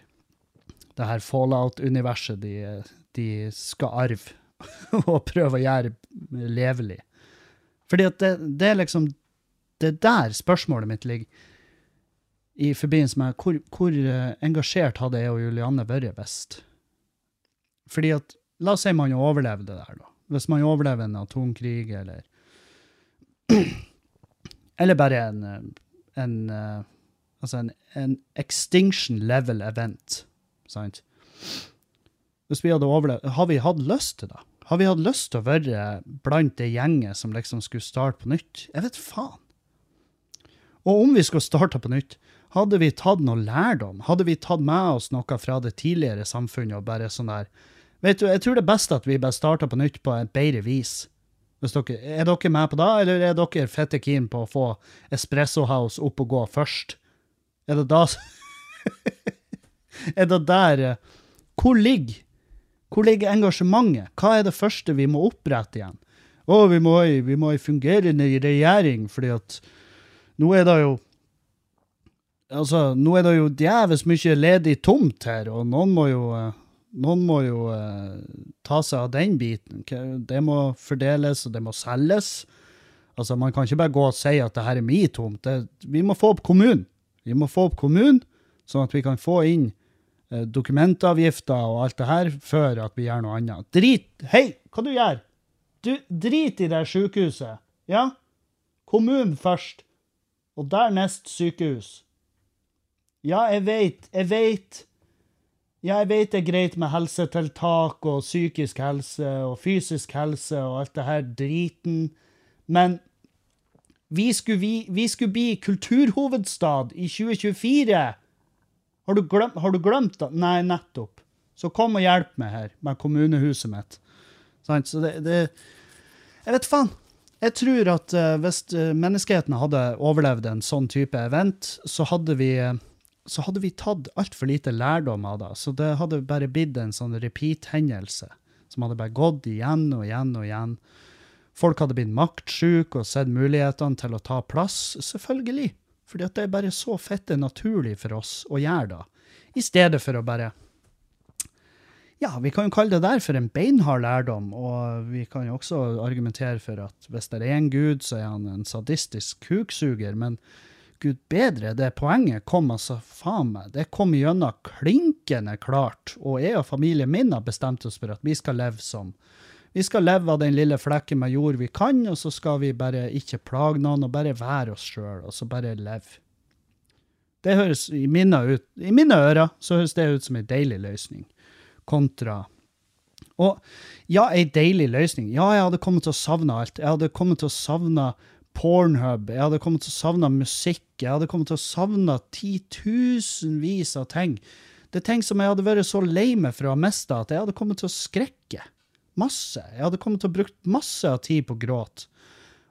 det her Fallout-universet de, de skal arve og prøve å gjøre levelig. Fordi at det, det er liksom Det er der spørsmålet mitt ligger. I forbindelse med hvor, hvor eh, engasjert hadde jeg og Julianne vært best? Fordi at La oss si man overlever det der, da. Hvis man overlever en atomkrig, eller Eller bare en, eh, en eh, Altså en, en extinction level event. Sant? Hvis vi hadde overlevd, har vi hatt lyst til det? Har vi hatt lyst til å være blant det gjenget som liksom skulle starte på nytt? Jeg vet faen. Og om vi skulle starte på nytt, hadde vi tatt noe lærdom? Hadde vi tatt med oss noe fra det tidligere samfunnet og bare sånn der Vet du, jeg tror det er best at vi bare starter på nytt på et bedre vis. Dere, er dere med på det, eller er dere fette keen på å få Espresso House opp og gå først? Er det da Er det der eh, Hvor ligger hvor ligger engasjementet? Hva er det første vi må opprette igjen? Å, vi må, vi må ha fungerende regjering, fordi at nå er det jo Altså, nå er det jo djevelsk mye ledig tomt her, og noen må jo eh, noen må jo uh, ta seg av den biten. Det må fordeles, og det må selges. Altså, Man kan ikke bare gå og si at det her er min tomt. Det, vi må få opp kommunen. Vi må få opp kommunen, sånn at vi kan få inn eh, dokumentavgifter og alt det her før at vi gjør noe annet. Drit Hei, hva du gjør? Du, drit i det sykehuset. Ja? Kommunen først. Og dernest sykehus. Ja, jeg vet, jeg veit. Ja, jeg veit det er greit med helsetiltak og psykisk helse og fysisk helse og alt det her driten, men vi skulle, vi, vi skulle bli kulturhovedstad i 2024. Har du, glemt, har du glemt det? Nei, nettopp. Så kom og hjelp meg her med kommunehuset mitt. Så det, det Jeg vet faen. Jeg tror at eh, hvis eh, menneskeheten hadde overlevd en sånn type event, så hadde vi eh, så hadde vi tatt altfor lite lærdom av det. Så det hadde bare blitt en sånn repeat-hendelse som hadde bare gått igjen og igjen og igjen. Folk hadde blitt maktsjuke og sett mulighetene til å ta plass, selvfølgelig. Fordi at det er bare så fette naturlig for oss å gjøre det. I stedet for å bare Ja, vi kan jo kalle det der for en beinhard lærdom, og vi kan jo også argumentere for at hvis det er en gud, så er han en sadistisk kuksuger, men gud bedre, det poenget kom altså faen meg, det kom gjennom klinkende klart, og jeg og familien min har bestemt oss for at vi skal leve som vi skal leve av den lille flekken med jord vi kan, og så skal vi bare ikke plage noen, og bare være oss sjøl, og så bare leve. Det høres i mine, ut, i mine ører så høres det ut som en deilig løsning, kontra Og ja, ei deilig løsning. Ja, jeg hadde kommet til å savne alt. Jeg hadde kommet til å savne Pornhub, jeg hadde kommet til å savne musikk, jeg hadde kommet til å savne titusenvis av ting. Det er ting som jeg hadde vært så lei meg for å ha mista, at jeg hadde kommet til å skrekke. Masse. Jeg hadde kommet til å bruke masse av tid på gråt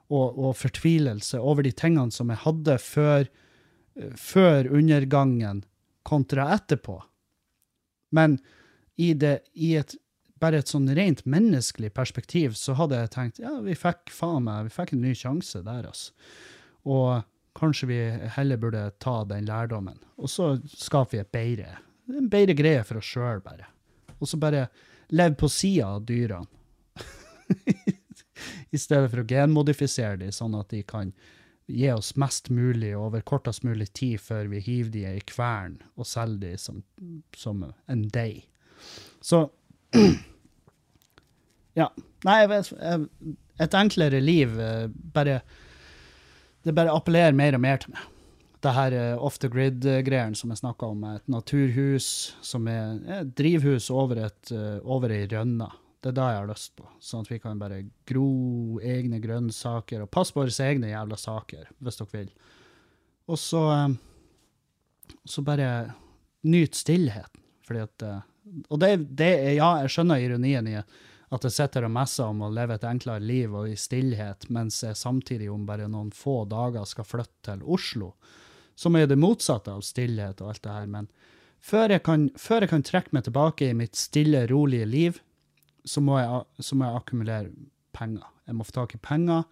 og, og fortvilelse over de tingene som jeg hadde før, før undergangen kontra etterpå. Men i, det, i et, bare et sånn rent menneskelig perspektiv så hadde jeg tenkt ja, vi fikk faen meg, vi fikk en ny sjanse der, altså. Og kanskje vi heller burde ta den lærdommen. Og så skaper vi et bedre, en bedre greie for oss sjøl, bare. Og så bare leve på sida av dyrene. I stedet for å genmodifisere dem, sånn at de kan gi oss mest mulig over kortest mulig tid før vi hiver de i kvern og selger de som, som en deig. Så Ja. Nei, et enklere liv eh, bare Det bare appellerer mer og mer til meg. Det her eh, off the grid-greiene som jeg snakka om, et naturhus som er et drivhus over, et, eh, over ei rønne. Det er det jeg har lyst på. Sånn at vi kan bare gro egne grønnsaker og passe på våre egne jævla saker, hvis dere vil. Og så så bare nyt stillheten. Fordi at Og det, det ja, jeg skjønner ironien i at jeg sitter og messer om å leve et enklere liv og i stillhet, mens jeg samtidig om bare noen få dager skal flytte til Oslo, som er det motsatte av stillhet og alt det her. Men før jeg kan, før jeg kan trekke meg tilbake i mitt stille, rolige liv, så må jeg, så må jeg akkumulere penger. Jeg må få tak i penger,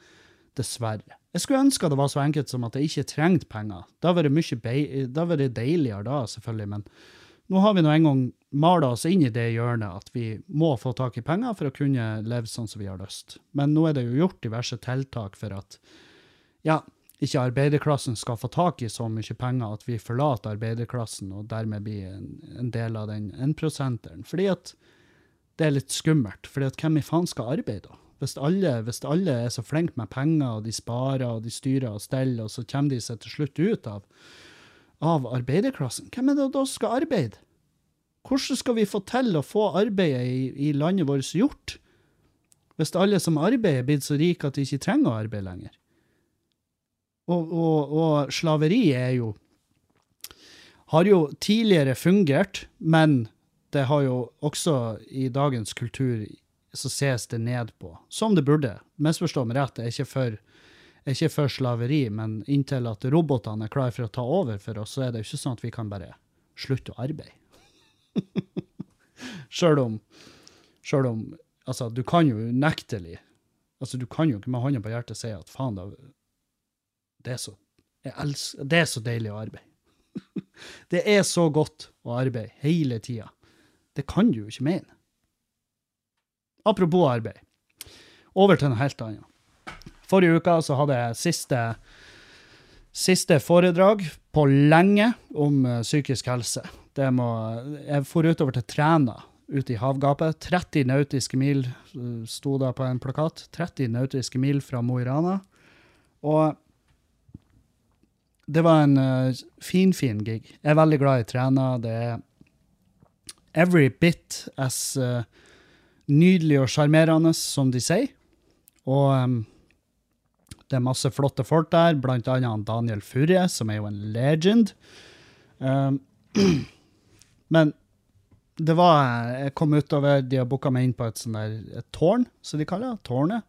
dessverre. Jeg skulle ønske det var så enkelt som at jeg ikke trengte penger. Da var det mye da deiligere da, selvfølgelig, men nå har vi nå en gang mala oss inn i det hjørnet at vi må få tak i penger for å kunne leve sånn som vi har lyst. Men nå er det jo gjort diverse tiltak for at ja, ikke arbeiderklassen skal få tak i så mye penger at vi forlater arbeiderklassen og dermed blir en, en del av den 1%-eren. Fordi at det er litt skummelt. Fordi at hvem i faen skal arbeide da? Hvis alle, hvis alle er så flinke med penger, og de sparer og de styrer og steller, og så kommer de seg til slutt ut av, av arbeiderklassen, hvem er det da skal arbeide? Hvordan skal vi få til å få arbeidet i, i landet vårt gjort? Hvis alle som arbeider, er blitt så rike at de ikke trenger å arbeide lenger. Og, og, og slaveri er jo Har jo tidligere fungert, men det har jo også i dagens kultur så ses det ned på. Som det burde. Misforstå meg rett, jeg er ikke for, ikke for slaveri, men inntil at robotene er klare for å ta over for oss, så er det jo ikke sånn at vi kan bare slutte å arbeide. Sjøl om, selv om Altså, du kan jo unektelig Altså, du kan jo ikke med hånda på hjertet si at faen, da Det er så elsker, Det er så deilig å arbeide. det er så godt å arbeide hele tida. Det kan du jo ikke mene. Apropos arbeid. Over til noe helt annet. Forrige uke så hadde jeg siste, siste foredrag på lenge om eh, psykisk helse. Det må, jeg for utover til Træna, ute i havgapet. 30 nautiske mil eh, sto det på en plakat. 30 nautiske mil fra Mo i Rana. Og det var en uh, fin, fin gig. Jeg er veldig glad i Træna. Det er every bit as uh, nydelig og sjarmerende som de sier. Og um, det er masse flotte folk der, blant annet Daniel Furre, som er jo en legend. Um, men det var Jeg kom utover, de har booka meg inn på et sånt der et tårn, som de kaller det. Tårnet.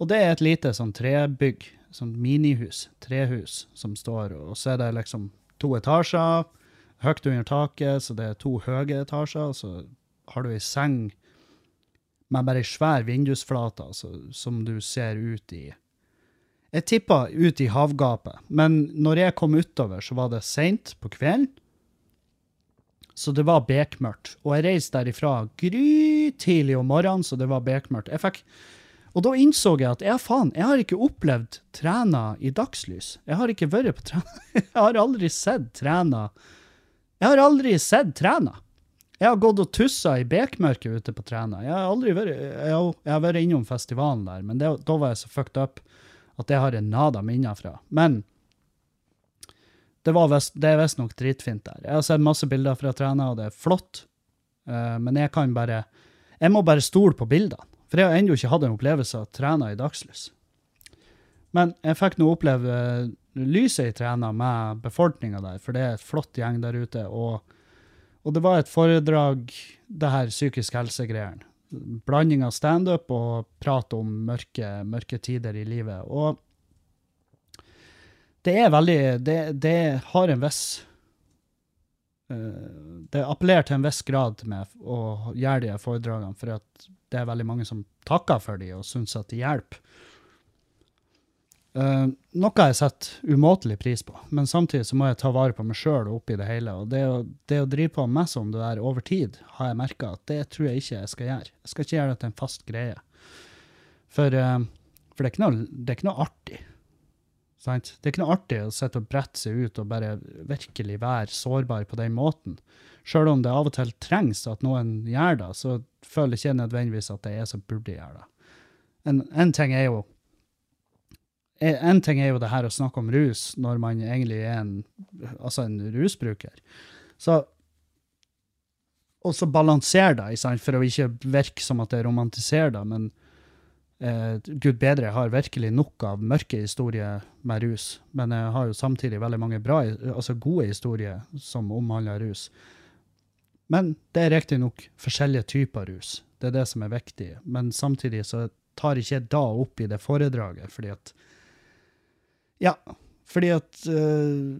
Og det er et lite sånn trebygg, sånn minihus, trehus, som står, og så er det liksom to etasjer, høyt under taket, så det er to høye etasjer, og så har du ei seng med bare ei svær vindusflate altså, som du ser ut i Jeg tippa ut i havgapet, men når jeg kom utover, så var det seint på kvelden. Så det var bekmørkt. Og jeg reiste derifra grytidlig om morgenen, så det var bekmørkt. Jeg fikk og da innså jeg at ja, faen, jeg har ikke opplevd Træna i dagslys. Jeg har ikke vært på Træna. Jeg har aldri sett Træna. Jeg har aldri sett Træna. Jeg har gått og tussa i bekmørket ute på Træna. Jeg har aldri vært Jeg jeg har vært innom festivalen der, men det, da var jeg så fucked up at det har jeg nada minner fra. Men det, vest, det er visstnok dritfint der. Jeg har sett masse bilder fra Træna, og det er flott. Uh, men jeg kan bare Jeg må bare stole på bildene. For jeg har ennå ikke hatt en opplevelse av Træna i dagslys. Men jeg fikk nå oppleve eh, lyset i Træna med befolkninga der, for det er et flott gjeng der ute. Og, og det var et foredrag, det her psykisk helse-greiene. Blanding av standup og prat om mørke, mørke tider i livet. Og det er veldig Det, det har en viss eh, Det appellerer til en viss grad med å gjøre de foredragene, for at det er veldig mange som takker for de og syns at de hjelper. Eh, noe jeg setter umåtelig pris på, men samtidig så må jeg ta vare på meg sjøl oppi det hele. Og det å, det å drive på med sånn det der over tid, har jeg merka at det tror jeg ikke jeg skal gjøre. Jeg skal ikke gjøre det til en fast greie. For, uh, for det, er noe, det er ikke noe artig. Sant? Det er ikke noe artig å sitte og brette seg ut og bare virkelig være sårbar på den måten. Sjøl om det av og til trengs at noen gjør det, så føler jeg ikke nødvendigvis at det er som burde gjøre det. En, en ting er jo en en ting er jo det her å snakke om rus når man egentlig er en, altså en rusbruker. Så og så balansere det, for å ikke virke som at jeg romantiserer det, men eh, gud bedre, jeg har virkelig nok av mørke historier med rus, men jeg har jo samtidig veldig mange bra, altså gode historier som omhandler rus. Men det er riktignok forskjellige typer rus, det er det som er viktig, men samtidig så tar ikke jeg da opp i det foredraget, fordi at, ja, fordi at uh,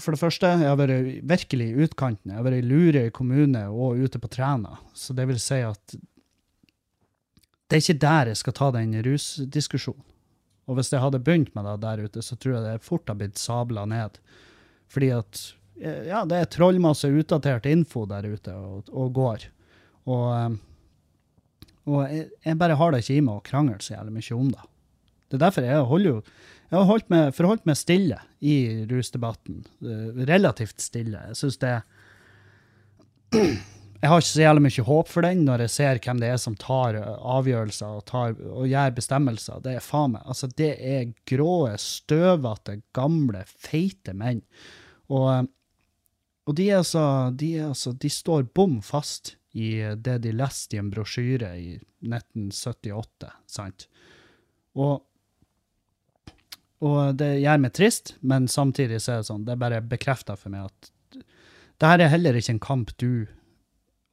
for det første, jeg har vært virkelig i utkanten. Jeg har vært i Lure kommune og ute på Træna. Så det vil si at det er ikke der jeg skal ta den rusdiskusjonen. Og hvis jeg hadde begynt med det der ute, så tror jeg det fort har blitt sabla ned. Fordi at ja, det er trollmasse utdatert info der ute og, og går. Og, eh, og jeg, jeg bare har det ikke i meg å krangle så jævlig mye om det. Det er derfor jeg holder jo jeg har holdt meg, forholdt meg stille i rusdebatten. eh, relativt stille. Jeg syns det Jeg har ikke så jævlig mye håp for den når jeg ser hvem det er som tar eh, avgjørelser og, tar, og gjør bestemmelser. Det er faen meg Altså, det er grå, støvete, gamle, feite menn. Og, eh, og de, er altså, de, er altså, de står bom fast i det de leste i en brosjyre i 1978, sant? Og og det gjør meg trist, men samtidig så er det sånn, det bare bekrefter for meg at det her er heller ikke en kamp du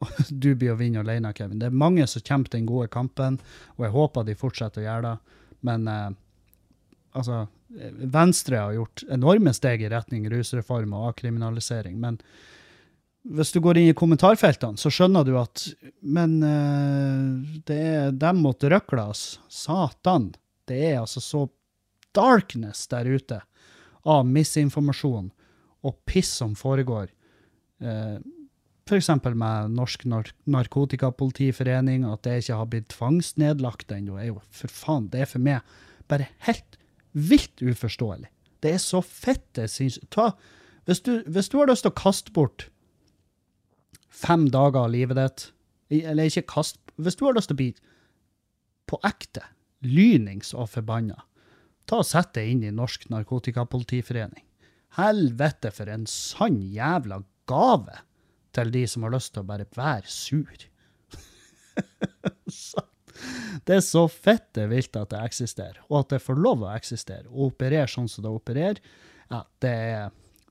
du blir å vinne alene, Kevin. Det er mange som kjemper den gode kampen, og jeg håper de fortsetter å gjøre det. Men eh, altså Venstre har gjort enorme steg i retning rusreform og avkriminalisering. Men hvis du går inn i kommentarfeltene, så skjønner du at Men eh, det er dem mot røklas. Satan. Det er altså så darkness der ute av misinformasjon og piss som foregår. Eh, F.eks. med Norsk Nar Narkotikapolitiforening, at det ikke har blitt tvangsnedlagt ennå, for faen, det er for meg bare helt vilt uforståelig. Det er så fette sinnssykt. Hvis, hvis du har lyst til å kaste bort fem dager av livet ditt, eller ikke kast, hvis du har lyst til å bli på ekte lynings og forbanna, ta og sett deg inn i Norsk Narkotikapolitiforening. Helvete for en sann jævla gave til de som har lyst til å bare være sur. Det er så fitte vilt at det eksisterer, og at det får lov å eksistere, og operere sånn som det opererer. Ja, det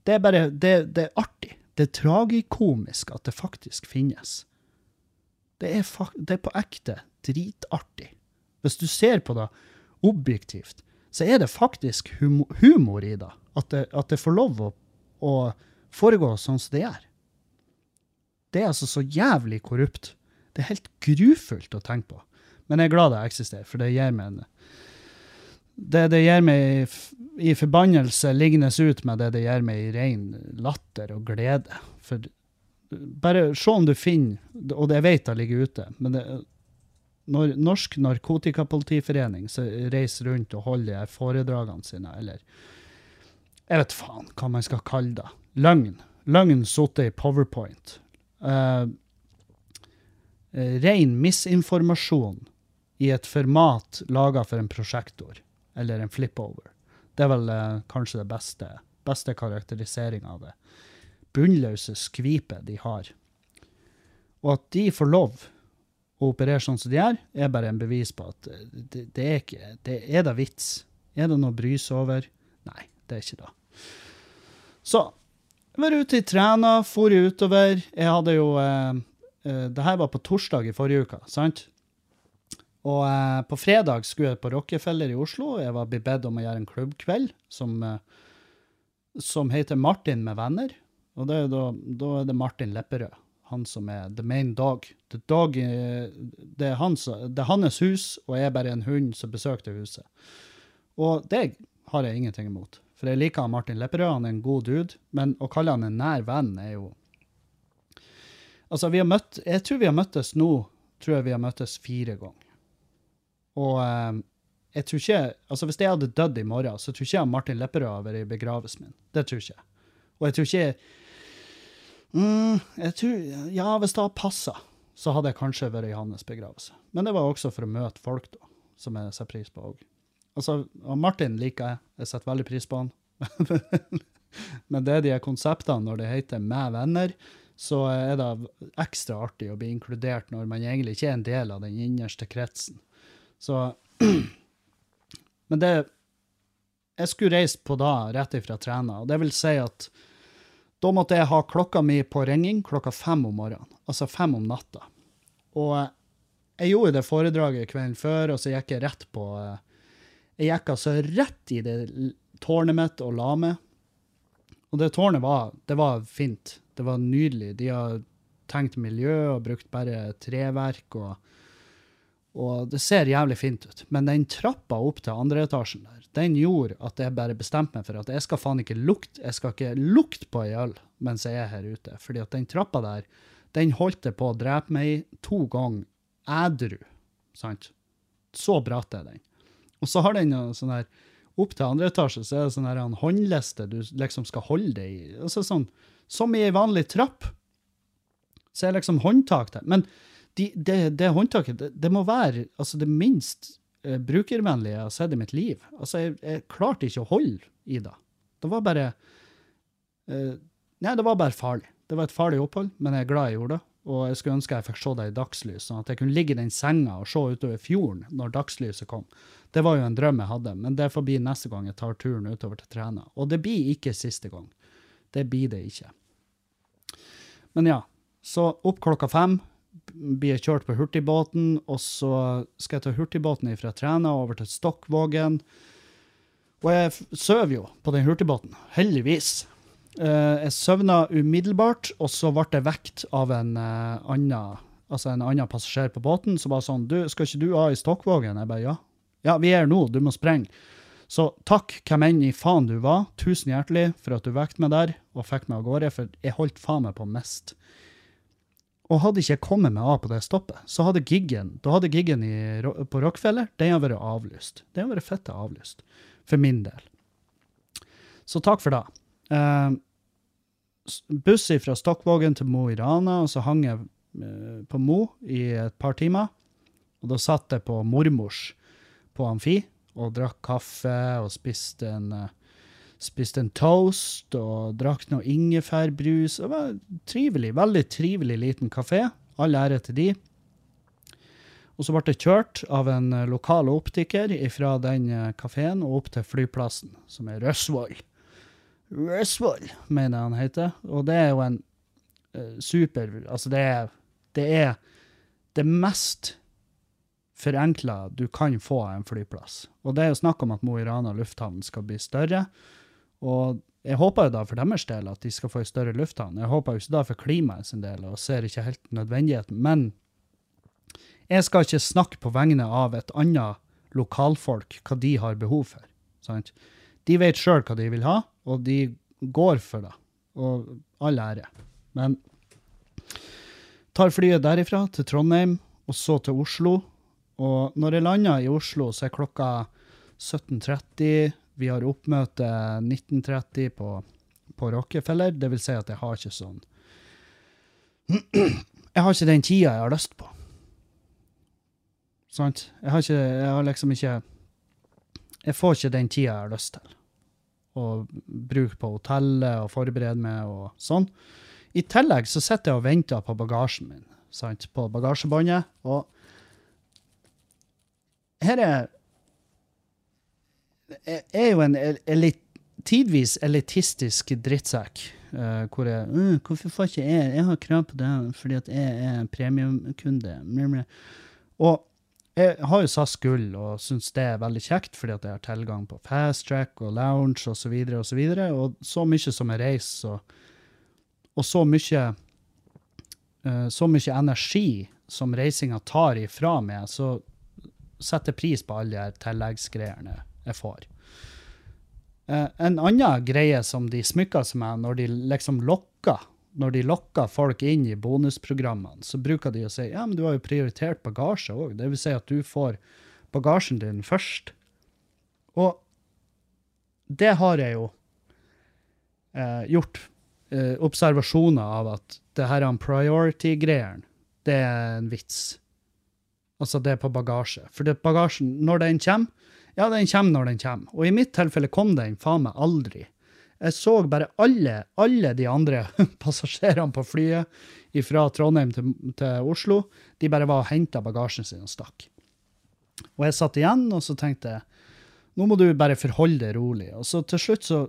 det er bare det, det er artig. Det er tragikomisk at det faktisk finnes. Det er, fak det er på ekte dritartig. Hvis du ser på det objektivt, så er det faktisk humo humor i det. At det, at det får lov å, å foregå sånn som det gjør. Det er altså så jævlig korrupt. Det er helt grufullt å tenke på. Men jeg er glad det eksisterer, for det gir meg en Det det gir meg i i forbannelse lignes ut med det det gir meg i ren latter og glede. For bare se om du finner, og jeg vet det ligger ute, men det, når Norsk Narkotikapolitiforening reiser rundt og holder de foredragene sine, eller jeg vet faen hva man skal kalle det. Løgn. Løgn sittet i powerpoint. Eh, ren misinformasjon i et format laga for en prosjektor, eller en flipover. Det er vel uh, kanskje det beste, beste karakteriseringa av det bunnløse skvipet de har. Og at de får lov å operere sånn som de gjør, er bare en bevis på at eh, det, det er ikke det Er det vits? Er det noe å bry seg over? Nei, det er ikke det. Så jeg var ute i Træna, for utover. Jeg hadde jo eh, eh, Det her var på torsdag i forrige uke, sant? Og eh, på fredag skulle jeg på Rockefeller i Oslo. Jeg var blitt bedt om å gjøre en klubbkveld som, eh, som heter Martin med venner. Og da, da er det Martin Lepperød, han som er the main dog. The dog eh, det, er hans, det er hans hus, og jeg er bare en hund som besøkte huset. Og det har jeg ingenting imot. For jeg liker Martin Lepperød, han er en god dude, men å kalle han en nær venn er jo Altså, vi har møtt Jeg tror vi har møttes nå, tror jeg vi har møttes fire ganger. Og, eh, jeg tror ikke, altså Hvis jeg hadde dødd i morgen, så tror ikke jeg Martin Lepperød hadde vært i begravelsen min. Det tror ikke jeg. Og jeg tror ikke mm, jeg tror, Ja, hvis det hadde passa, så hadde jeg kanskje vært i hans begravelse. Men det var også for å møte folk, da, som jeg setter pris på òg. Altså, Martin liker jeg. Jeg setter veldig pris på han. Men det er de konseptene når det heter 'med venner', så er det ekstra artig å bli inkludert når man egentlig ikke er en del av den innerste kretsen. Så Men det Jeg skulle reist på da rett ifra Træna, og det vil si at da måtte jeg ha klokka mi på ringing klokka fem om morgenen. Altså fem om natta. Og jeg gjorde det foredraget kvelden før, og så gikk jeg rett på eh, Jeg gikk altså rett i det tårnet mitt og la meg. Og det tårnet var, det var fint. Det var nydelig. De har tenkt miljø og brukt bare treverk, og, og det ser jævlig fint ut. Men den trappa opp til andre etasjen der, den gjorde at jeg bare bestemte meg for at jeg skal faen ikke lukte jeg skal ikke lukte på ei øl mens jeg er her ute. Fordi at den trappa der, den holdt jeg på å drepe meg i to ganger ædru. Sant? Så bratt er den. Og så har den sånn her Opp til andre etasje så er det sånn her en håndliste du liksom skal holde deg i. Altså sånn, som i ei vanlig trapp. Så er liksom håndtak der. Men de, det, det håndtaket, det, det må være altså det minst eh, brukervennlige jeg har sett i mitt liv. Altså, jeg, jeg klarte ikke å holde i det. Det var bare eh, Nei, det var bare farlig. Det var et farlig opphold, men jeg er glad jeg gjorde det. Og jeg skulle ønske jeg fikk se det i dagslys, sånn at jeg kunne ligge i den senga og se utover fjorden når dagslyset kom. Det var jo en drøm jeg hadde, men det får bli neste gang jeg tar turen utover til Træna. Og det blir ikke siste gang. Det blir det ikke. Men ja, så opp klokka fem blir jeg kjørt på hurtigbåten, og så skal jeg ta hurtigbåten fra Træna over til Stokkvågen. Og jeg sover jo på den hurtigbåten, heldigvis. Eh, jeg søvna umiddelbart, og så ble jeg vekt av en uh, annen altså en annen passasjer på båten som bare sånn du, 'Skal ikke du av i Stokkvågen?' Jeg bare ja. Ja, vi er her nå, du må sprenge. Så takk hvem enn i faen du var, tusen hjertelig for at du vekte meg der og fikk meg av gårde, for jeg holdt faen meg på å miste. Og hadde ikke jeg kommet meg av på det stoppet, så hadde giggen, da hadde giggen i, på Rockefeller, den hadde vært avlyst. Den hadde vært fette avlyst. For min del. Så takk for det. Eh, buss fra Stokkvågen til Mo i Rana, og så hang jeg eh, på Mo i et par timer. Og da satt jeg på mormors på Amfi og drakk kaffe og spiste en, eh, spiste en toast og drakk noe ingefærbrus. Det var trivelig, veldig trivelig liten kafé. All ære til de. Og så ble det kjørt av en lokal optiker fra den eh, kafeen og opp til flyplassen, som er Røsvoll. Røsvoll, mener jeg han heter. Og det er jo en eh, super Altså, det er det, er det mest forenkla du kan få av en flyplass. Og det er jo snakk om at Mo i Rana lufthavn skal bli større. Og jeg håper jo da for deres del at de skal få en større lufthavn. Jeg håper jo ikke da for klimaet sin del, og ser ikke helt nødvendigheten. Men jeg skal ikke snakke på vegne av et annet lokalfolk hva de har behov for. Sant? De vet sjøl hva de vil ha, og de går for det. Og all ære. Men tar flyet derifra til Trondheim, og så til Oslo. Og når jeg lander i Oslo, så er klokka 17.30. Vi har oppmøte 19.30 på, på Rockefeller. Det vil si at jeg har ikke sånn Jeg har ikke den tida jeg har lyst på. Sant? Jeg har ikke Jeg har liksom ikke Jeg får ikke den tida jeg har lyst til. Å bruke på hotellet og forberede meg og sånn. I tillegg så sitter jeg og venter på bagasjen min, sant? på bagasjebåndet. Og her er er jo en elit, tidvis elitistisk drittsekk. Uh, hvor jeg uh, Hvorfor får ikke jeg Jeg har krav på det fordi at jeg er premiumkunde. Mjau, mjau». Og jeg har jo SAS Gull og syns det er veldig kjekt, fordi at jeg har tilgang på fast track og lounge osv. Og, så videre, og, så videre, og så mye som jeg reiser, og, og så mye uh, så mye energi som reisinga tar ifra meg, så setter jeg pris på alle de tilleggsgreiene jeg får. Eh, en annen greie som de smykker seg med når de liksom lokker når de lokker folk inn i bonusprogrammene, så bruker de å si ja, men du har jo prioritert bagasje òg. Det vil si at du får bagasjen din først. Og det har jeg jo eh, gjort eh, observasjoner av at det her er priority-greiene, det er en vits. Altså det er på bagasje. For bagasjen, når den kommer, ja, den kommer når den kommer. Og i mitt tilfelle kom den faen meg aldri. Jeg så bare alle, alle de andre passasjerene på flyet fra Trondheim til, til Oslo. De bare var og henta bagasjen sin og stakk. Og jeg satt igjen og så tenkte jeg, nå må du bare forholde deg rolig. Og så til slutt, så,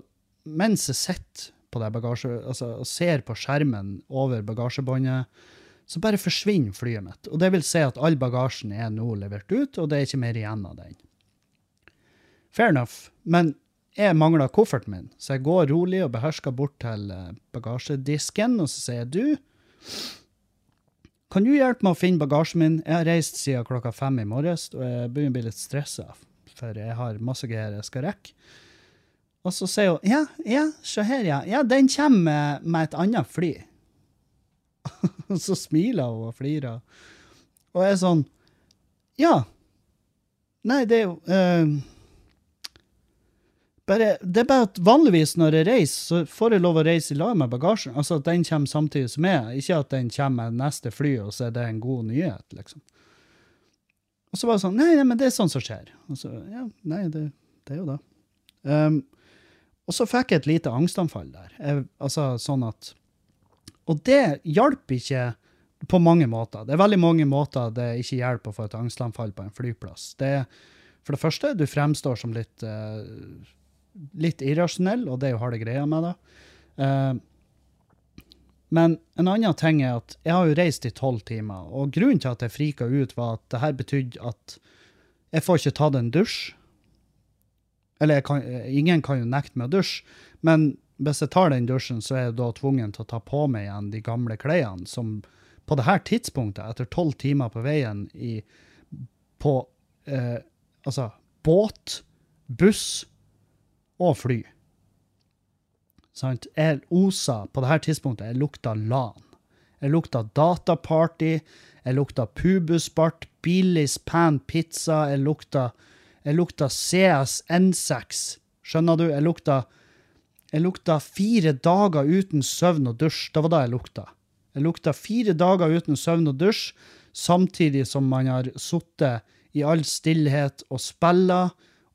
mens jeg sitter på det bagasje, altså, og ser på skjermen over bagasjebåndet, så bare forsvinner flyet mitt. Og det vil si at all bagasjen er nå levert ut, og det er ikke mer igjen av den. Fair enough. Men jeg mangler kofferten min, så jeg går rolig og beherska bort til eh, bagasjedisken, og så sier jeg du, kan du hjelpe meg å finne bagasjen min? Jeg har reist siden klokka fem i morges, og jeg begynner å bli litt stressa, for jeg har masse greier jeg skal rekke. Og så sier hun ja, ja, se her, ja. Ja, den kommer med, med et annet fly. Og så smiler hun og flirer. Og jeg er sånn Ja. Nei, det er jo eh, bare, Det er bare at vanligvis når jeg reiser, så får jeg lov å reise i lag med bagasjen. Altså at den kommer samtidig som jeg, ikke at den kommer med neste fly, og så er det en god nyhet, liksom. Og så var det sånn Nei, nei men det er sånn som skjer. Og så, ja, nei, det, det er jo det. Um, og så fikk jeg et lite angstanfall der. Jeg, altså sånn at Og det hjalp ikke på mange måter. Det er veldig mange måter det ikke hjelper å få et angstanfall på en flyplass. Det for det første, du fremstår som litt, uh, litt irrasjonell, og det er jo harde greia med det. Uh, men en annen ting er at jeg har jo reist i tolv timer, og grunnen til at jeg frika ut, var at det her betydde at jeg får ikke tatt en dusj. Eller kan, ingen kan jo nekte meg å dusje, men hvis jeg tar den dusjen, så er jeg da tvungen til å ta på meg igjen de gamle klærne, som på det her tidspunktet, etter tolv timer på veien i, på eh, altså båt, buss og fly Sant? Jeg osa på dette tidspunktet. Jeg lukta LAN. Jeg lukta dataparty. Jeg lukta pubusbart, Billies pan pizza. Jeg lukta, jeg lukta CS N6. Skjønner du? Jeg lukta, jeg lukta fire dager uten søvn og dusj. Det var da jeg lukta. Jeg lukta fire dager uten søvn og dusj, samtidig som man har sittet i all stillhet og spilla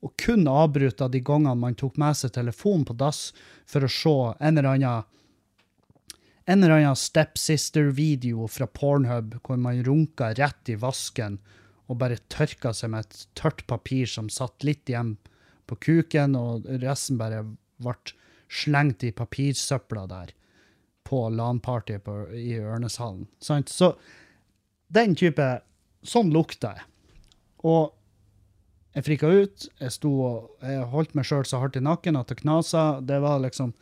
og kun avbrutt av de gangene man tok med seg telefonen på dass for å se en eller annen en eller annen stepsister-video fra Pornhub hvor man runka rett i vasken og bare tørka seg med et tørt papir som satt litt igjen på kuken, og resten bare ble slengt i papirsøpla der på LAN-party i Ørneshallen. Sant? Så den type Sånn lukter jeg. Og jeg frika ut. Jeg sto og jeg holdt meg sjøl så hardt i nakken at det knasa. Det var liksom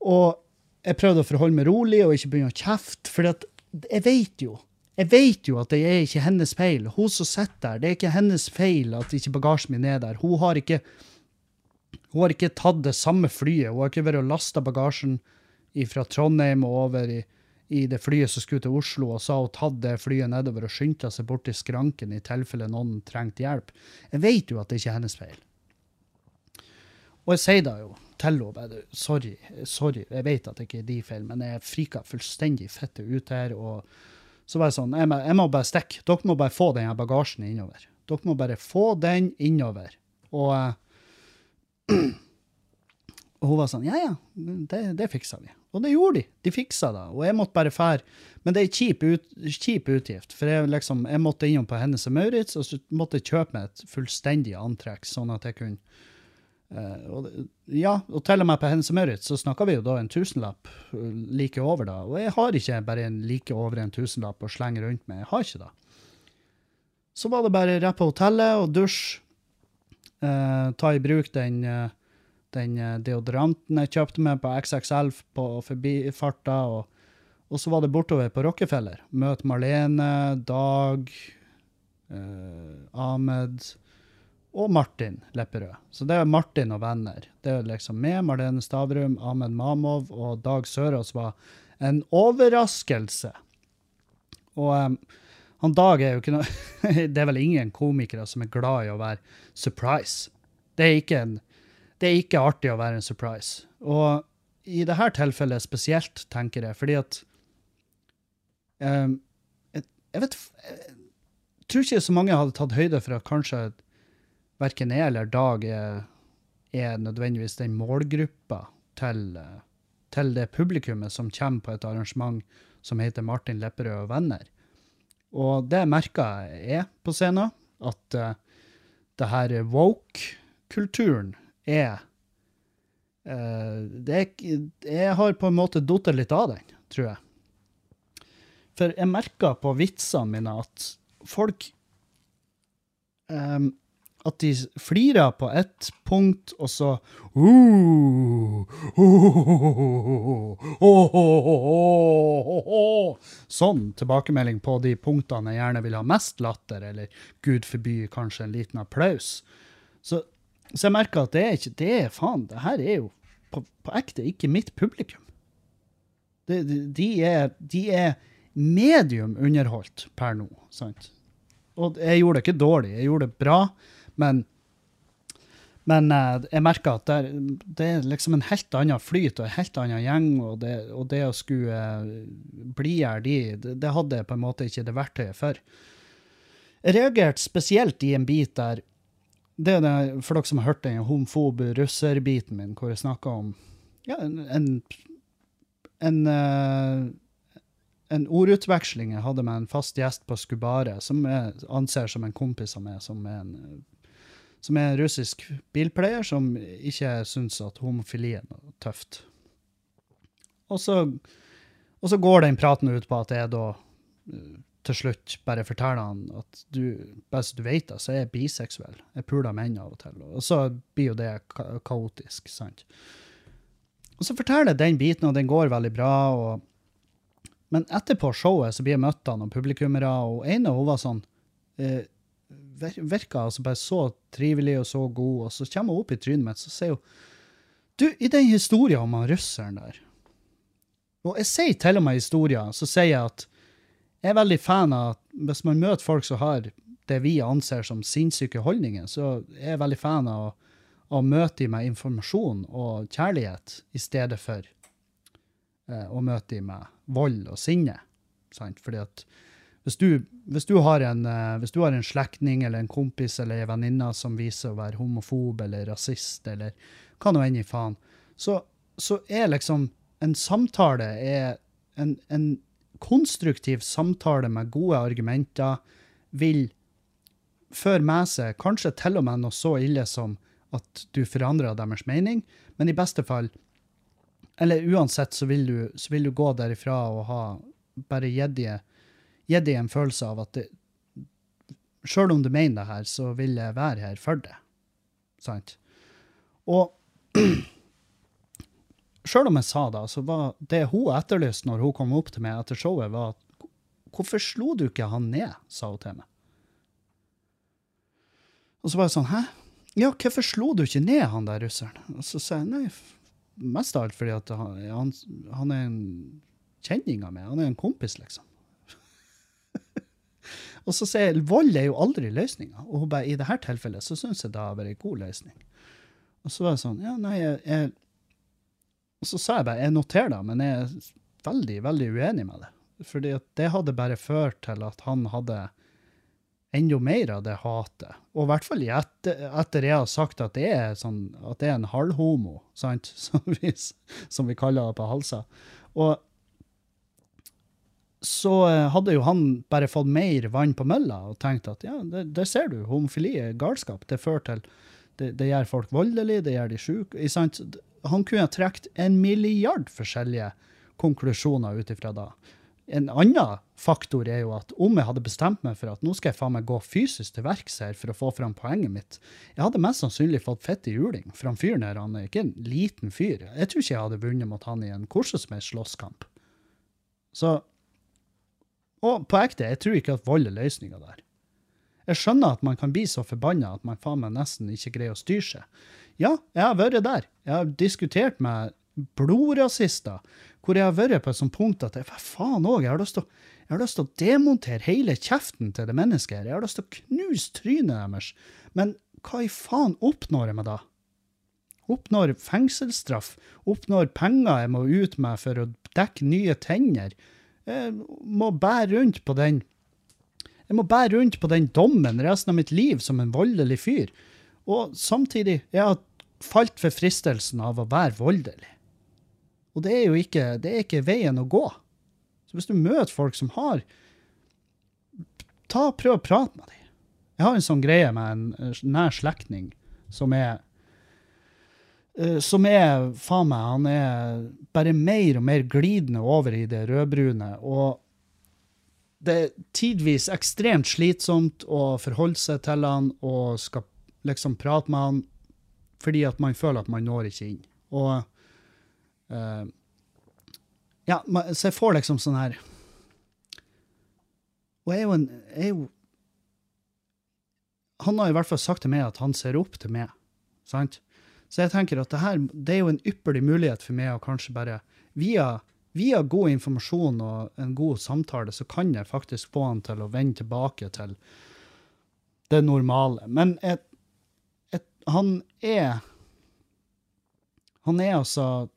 Og jeg prøvde å forholde meg rolig og ikke begynne å kjefte, for jeg vet jo jeg vet jo at det er ikke hennes feil. Hun som sitter der, det er ikke hennes feil at ikke bagasjen min er der. Hun har ikke, hun har ikke tatt det samme flyet. Hun har ikke vært og lasta bagasjen fra Trondheim og over i, i, det flyet som skulle til Oslo, og har hun tatt det flyet nedover og skyndte seg bort til skranken i tilfelle noen trengte hjelp. Jeg vet jo at det ikke er hennes feil. Og jeg sier da jo til henne sorry, sorry, jeg vet at det ikke er de feil, men jeg frika fullstendig fette ut her. og så var jeg sånn, jeg må, jeg må bare stikke. Dere må bare få den bagasjen innover. Dere må bare få den innover. Og, og hun var sånn, ja ja, det, det fiksa vi. Og det gjorde de. De fiksa det. Og jeg måtte bare fære. Men det er kjip, ut, kjip utgift. For jeg, liksom, jeg måtte innom på Hennes og Maurits, og så måtte jeg kjøpe meg et fullstendig antrekk, sånn at jeg kunne Uh, og, ja, og til og med på Hennes og Maurits så snakka vi jo da en tusenlapp uh, like over, da. Og jeg har ikke bare en like over en tusenlapp å slenge rundt med. Jeg har ikke det. Så var det bare rett på hotellet og dusj. Uh, ta i bruk den, den deodoranten jeg kjøpte med på XXL på forbifarta. Og, og så var det bortover på Rockefeller. Møte Marlene, Dag, Ahmed og Martin Lepperød. Så det er Martin og venner. Det er liksom med Marlene Stavrum, Ahmed Mamov og Dag Sørås var en overraskelse. Og um, han Dag er jo ikke noe Det er vel ingen komikere som er glad i å være surprise. Det er ikke, en, det er ikke artig å være en surprise. Og i dette tilfellet spesielt, tenker jeg, fordi at um, jeg, jeg vet Jeg tror ikke så mange hadde tatt høyde for at kanskje verken jeg eller Dag er, er nødvendigvis den målgruppa til, til det publikummet som kommer på et arrangement som heter Martin Lepperød og venner. Og det merka jeg på scenen, at uh, det her woke-kulturen er eh, det Jeg har på en måte datt litt av den, tror jeg. For jeg merka på vitsene mine at folk um, At de flirer på ett punkt, og så Sånn tilbakemelding på de punktene jeg gjerne vil ha mest latter, eller gud forby kanskje en liten applaus. Så, så jeg merker at det er ikke Det er faen, det her er jo på, på ekte ikke mitt publikum. De, de, de, er, de er medium underholdt per nå, sant? Og jeg gjorde det ikke dårlig, jeg gjorde det bra, men men eh, jeg merker at der, det er liksom en helt annen flyt og en helt annen gjeng, og det, og det å skulle eh, bli her de, det, det hadde jeg på en måte ikke det verktøyet for. Jeg reagerte spesielt i en bit der det er det, For dere som har hørt den homofobe russer-biten min, hvor jeg snakka om ja, en, en, eh, en ordutveksling jeg hadde med en fast gjest på Skubare, som jeg anser som en kompis av meg, som er en, som er en russisk bilpleier som ikke syns at homofili er noe tøft. Og så, og så går den praten ut på at jeg da eh, til slutt bare forteller han at du, bare så du vet så er jeg biseksuell. Jeg puler menn av og til. Og så blir jo det ka kaotisk, sant. Og så forteller jeg den biten, og den går veldig bra. og men etterpå showet så blir jeg møtt av noen publikummere, og en av hun var sånn eh, Virka altså bare så trivelig og så god, og så kommer hun opp i trynet mitt så sier hun Du, i den historien om han russeren der Og jeg sier til og med historien, så sier jeg at jeg er veldig fan av at hvis man møter folk som har det vi anser som sinnssyke holdninger, så er jeg veldig fan av å møte dem med informasjon og kjærlighet i stedet for eh, å møte dem med vold og sinne. Sant? Fordi at hvis du, hvis du har en, eh, slektning eller en kompis eller en venninne som viser å være homofob eller rasist eller hva nå enn i faen, så, så er liksom en samtale er en, en konstruktiv samtale med gode argumenter vil føre med seg kanskje til og med noe så ille som at du forandrer deres mening, men i beste fall eller uansett så vil du, så vil du gå derifra og ha bare gitt dem en følelse av at det, selv om du mener det her, så vil jeg være her for det. Sant? Og selv om jeg sa det, så var det hun etterlyste når hun kom opp til meg etter showet, var at hvorfor slo du ikke han ned, sa hun til meg. Og så var jeg sånn, hæ? Ja, hvorfor slo du ikke ned han der russeren? Og så sa jeg, nei, mest av alt fordi at han, han, han er en kjenning av meg, han er en kompis, liksom. og så sier jeg, vold er jo aldri løsninga, og hun bare, i dette tilfellet så syns jeg det har vært en god løsning. Og så var jeg sånn, ja, nei, jeg, jeg Og så sa jeg bare, jeg noterer det, men jeg er veldig, veldig uenig med det. Fordi det hadde bare ført til at han hadde enda mer av det hatet. Og i hvert fall etter, etter jeg har sagt at det er, sånn, at det er en halvhomo, sant? Som vi, som vi kaller det på Halsa. Og så eh, hadde jo han bare fått mer vann på mølla og tenkt at ja, det- det ser du, homofili er galskap. Det fører til det, det gjør folk voldelige, det gjør de sjuke. Han kunne ha trukket en milliard forskjellige konklusjoner ut ifra da. En annen faktor er jo at om jeg hadde bestemt meg for at nå skal jeg faen meg gå fysisk til verks her for å få fram poenget mitt, jeg hadde mest sannsynlig fått fett i juling fra fyren her. Han er ikke en liten fyr. Jeg tror ikke jeg hadde vunnet mot han i en hvordan som helst slåsskamp. Så Og på ekte, jeg tror ikke at vold er løsninga der. Jeg skjønner at man kan bli så forbanna at man faen meg nesten ikke greier å styre seg. Ja, jeg har vært der. Jeg har diskutert med blodrasister, hvor jeg har vært på et sånt punkt at hva faen òg, jeg har lyst til å jeg demontere hele kjeften til det mennesket her. Jeg har lyst til å knuse trynet deres. Men hva i faen oppnår jeg med det? Oppnår fengselsstraff? Oppnår penger jeg må ut med for å dekke nye tenner? Jeg må bære rundt på den Jeg må bære rundt på den dommen resten av mitt liv som en voldelig fyr. Og samtidig, jeg har falt for fristelsen av å være voldelig. Og det er jo ikke, er ikke veien å gå. Så hvis du møter folk som har Ta Prøv å prate med dem. Jeg har en sånn greie med en eh, nær slektning som er eh, Som er, faen meg, han er bare mer og mer glidende over i det rødbrune. Og det er tidvis ekstremt slitsomt å forholde seg til han og skal liksom prate med han fordi at man føler at man når ikke inn. Og uh, Ja, så jeg får liksom sånn her Og jeg er jo en jeg er jo, Han har i hvert fall sagt til meg at han ser opp til meg. Sant? Så jeg tenker at det her det er jo en ypperlig mulighet for meg å kanskje bare via, via god informasjon og en god samtale, så kan jeg faktisk få han til å vende tilbake til det normale. Men et, han er Han er altså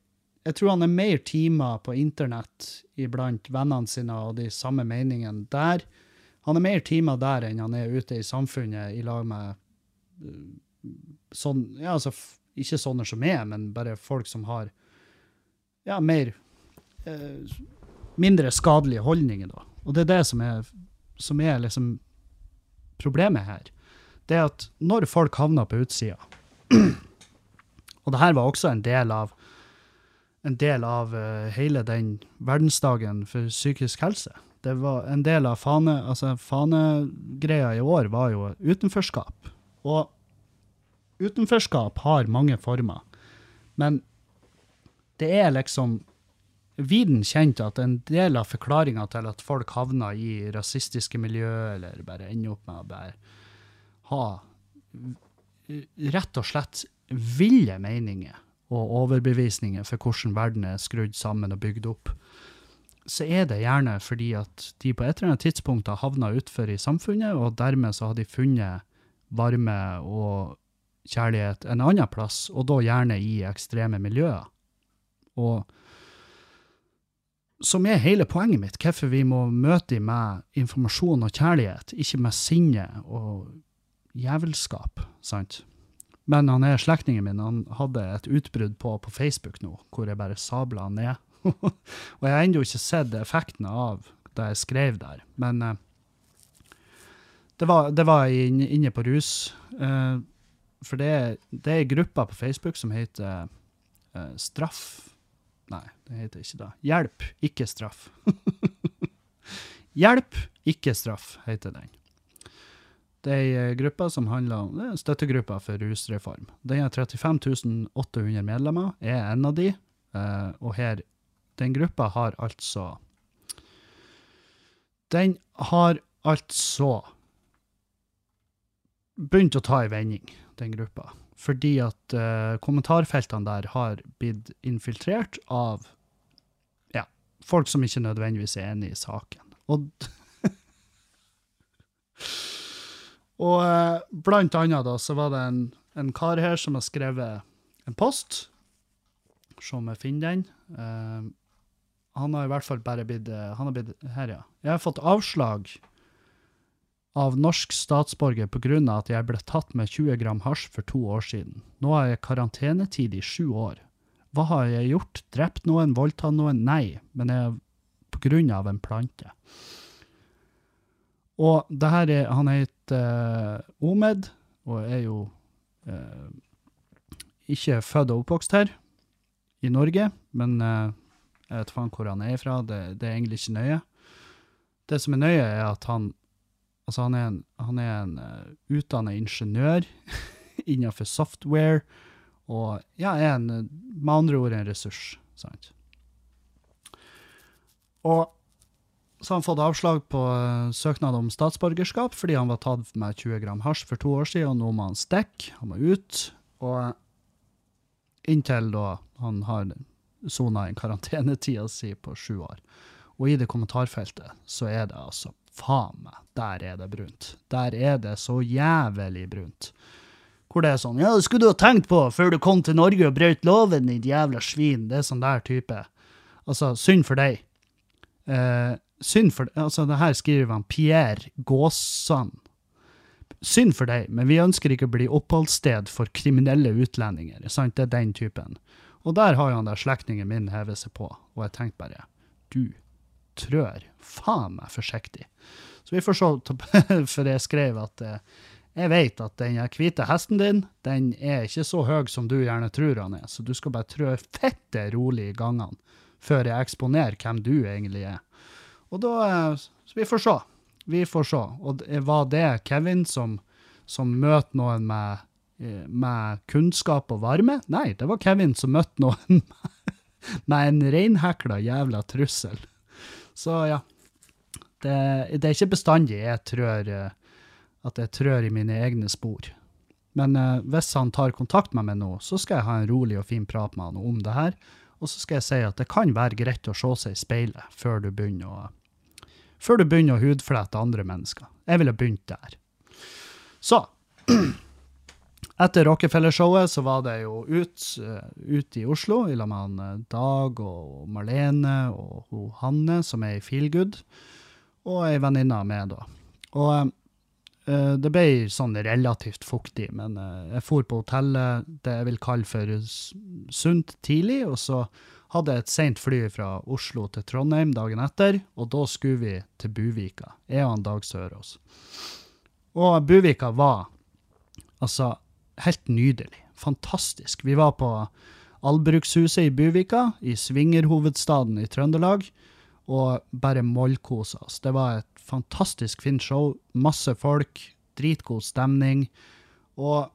Jeg tror han er mer timer på internett iblant vennene sine og de samme meningene der. Han er mer timer der enn han er ute i samfunnet i lag med uh, sånn Ja, altså ikke sånne som er, men bare folk som har ja, mer eh, Mindre skadelige holdninger, da. Og det er det som er, som er liksom problemet her. Det er at når folk havner på utsida Og det her var også en del av en del av eh, hele den verdensdagen for psykisk helse. Det var en del av fane, altså fanegreia i år var jo utenforskap. Og utenforskap har mange former. Men det er liksom viden kjent at en del av forklaringa til at folk havner i rasistiske miljø, eller bare ender opp med å bare ha rett og slett ville meninger og overbevisninger for hvordan verden er skrudd sammen og bygd opp, så er det gjerne fordi at de på et eller annet tidspunkt har havna utfor i samfunnet, og dermed så har de funnet varme og kjærlighet en annen plass, og da gjerne i ekstreme miljøer. Og som er hele poenget mitt, hvorfor vi må møte dem med informasjon og kjærlighet, ikke med sinne og jævelskap, sant? Men han er slektningen min, han hadde et utbrudd på, på Facebook nå, hvor jeg bare sabla han ned. og jeg har ennå ikke sett effekten av det jeg skrev der, men eh, det var, det var inn- inne på rus. eh, for det, det er grupper på Facebook som heter eh, Straff Nei, det heter ikke det. Hjelp, ikke straff. Hjelp, ikke straff, heter den. Det er ei eh, gruppe som handler om støttegruppa for rusreform. Den har 35 800 medlemmer, er en av de. eh, og her, den gruppa har altså Den har altså begynt å ta ei vending, den gruppa. Fordi at uh, kommentarfeltene der har blitt infiltrert av ja, folk som ikke nødvendigvis er enig i saken. Og Og eh, blant annet da, så var det en, en kar her som har skrevet en post. Se om jeg finner den. Uh, han har i hvert fall bare blitt eh, Han har blitt Her, ja. Jeg har fått avslag av norsk statsborger pga. at jeg ble tatt med 20 gram hasj for to år siden. Nå har jeg karantenetid i sju år. Hva har jeg gjort? Drept noen? Voldtatt noen? Nei, men jeg pga. en plante. Og det her er, han heter eh, Omed, og er jo eh, ikke født og oppvokst her i Norge, men eh, jeg vet faen hvor han er fra, det, det er egentlig ikke nøye. Det som er nøye, er at han Altså, han er en, han er en uh, utdannet ingeniør innenfor software, og ja, er en, med andre ord en ressurs, sant? Og så han fått avslag på eh, søknad om statsborgerskap fordi han var tatt med 20 gram hasj for to år siden, og nå må han stikke, han må ut. Og inntil da han har sona en karantenetida si på sju år. Og i det kommentarfeltet så er det altså faen meg, der er det brunt. Der er det så jævlig brunt. Hvor det er sånn Ja, det skulle du ha tenkt på før du kom til Norge og brøt loven, ditt jævla svin. Det er sånn der type. Altså, synd for deg. Eh, synd for Altså, det her skriver han Pierre Gåsand. Synd for deg, men vi ønsker ikke å bli oppholdssted for kriminelle utlendinger. Sant? Det er den typen. Og der har jo han der slektningen min hevet seg på, og jeg tenkte bare Du trør faen meg forsiktig. Så vi får se, for jeg skrev at eh, jeg vet at den hvite hesten din, den er ikke så høy som du gjerne tror han er, så du skal bare trø fette rolig i gangene før jeg eksponerer hvem du egentlig er. Og da eh, Så vi får se. Vi får se. Og var det Kevin som, som møter noen med, eh, med kunnskap og varme? Nei, det var Kevin som møtte noen med en reinhekla jævla trussel. Så ja. Det, det er ikke bestandig jeg trør eh, at jeg trør i mine egne spor. Men hvis han tar kontakt med meg nå, så skal jeg ha en rolig og fin prat med han om det her. Og så skal jeg si at det kan være greit å se seg i speilet før du begynner å, før du begynner å hudflette andre mennesker. Jeg ville begynt der. Så etter Rockefeller-showet så var det jo ut, eh, ut i Oslo i lag med eh, Dag og Marlene og Hanne, som er i Feelgood, og ei venninne av meg, da. Og eh, det ble sånn relativt fuktig, men eh, jeg for på hotellet det jeg vil kalle for sunt tidlig, og så hadde jeg et sent fly fra Oslo til Trondheim dagen etter, og da skulle vi til Buvika, jeg og Dag Sørås. Og Buvika var altså helt nydelig. Fantastisk. Vi var på Albrukshuset i Buvika, i svingerhovedstaden i Trøndelag, og bare mollkosa oss. Det var et fantastisk fint show. Masse folk, dritgod stemning. Og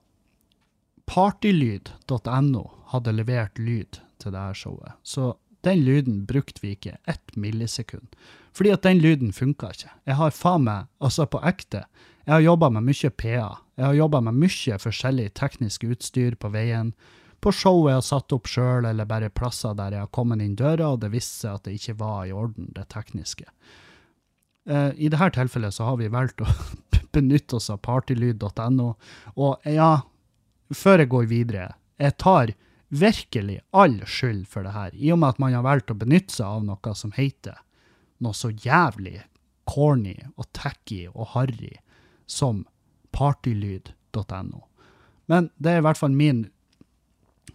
partylyd.no hadde levert lyd til det her showet. Så den lyden brukte vi ikke ett millisekund. Fordi at den lyden funka ikke. Jeg har faen meg, altså på ekte, jeg har jobba med mye PA. Jeg har jobba med mye forskjellig teknisk utstyr på veien. På show jeg har satt opp sjøl, eller bare plasser der jeg har kommet inn døra, og det viste seg at det ikke var i orden, det tekniske. Eh, I dette tilfellet så har vi valgt å benytte oss av partylyd.no. Og ja, før jeg går videre, jeg tar virkelig all skyld for det her, i og med at man har valgt å benytte seg av noe som heter noe så jævlig corny og tacky og harry som partylyd.no. Men det er i hvert fall min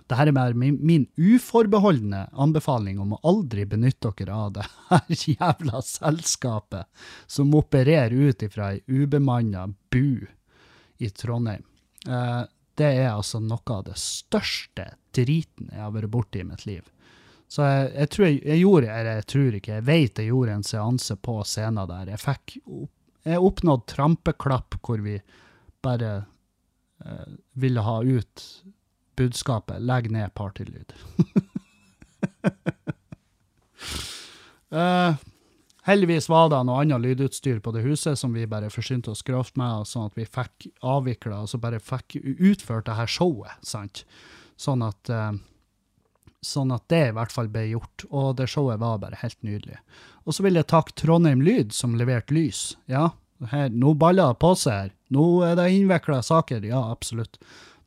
det her er bare min, min uforbeholdne anbefaling om å aldri benytte dere av det her jævla selskapet som opererer ut ifra ei ubemanna bu i Trondheim. Eh, det er altså noe av det største driten jeg har vært borti i mitt liv. Så jeg, jeg tror jeg, jeg gjorde, eller jeg tror ikke, jeg vet jeg gjorde en seanse på scenen der. Jeg fikk jeg oppnådd trampeklapp hvor vi bare eh, ville ha ut budskapet 'legg ned partylyd'. uh, heldigvis var det noe annet lydutstyr på det huset som vi bare forsynte oss grovt med, sånn at vi fikk avvikla, altså bare fikk utført det her showet, sant? Sånn at, uh, sånn at det i hvert fall ble gjort, og det showet var bare helt nydelig. Og så vil jeg takke Trondheim Lyd som leverte lys. Ja, her, nå baller det på seg her. Nå er det innvikla saker, ja, absolutt.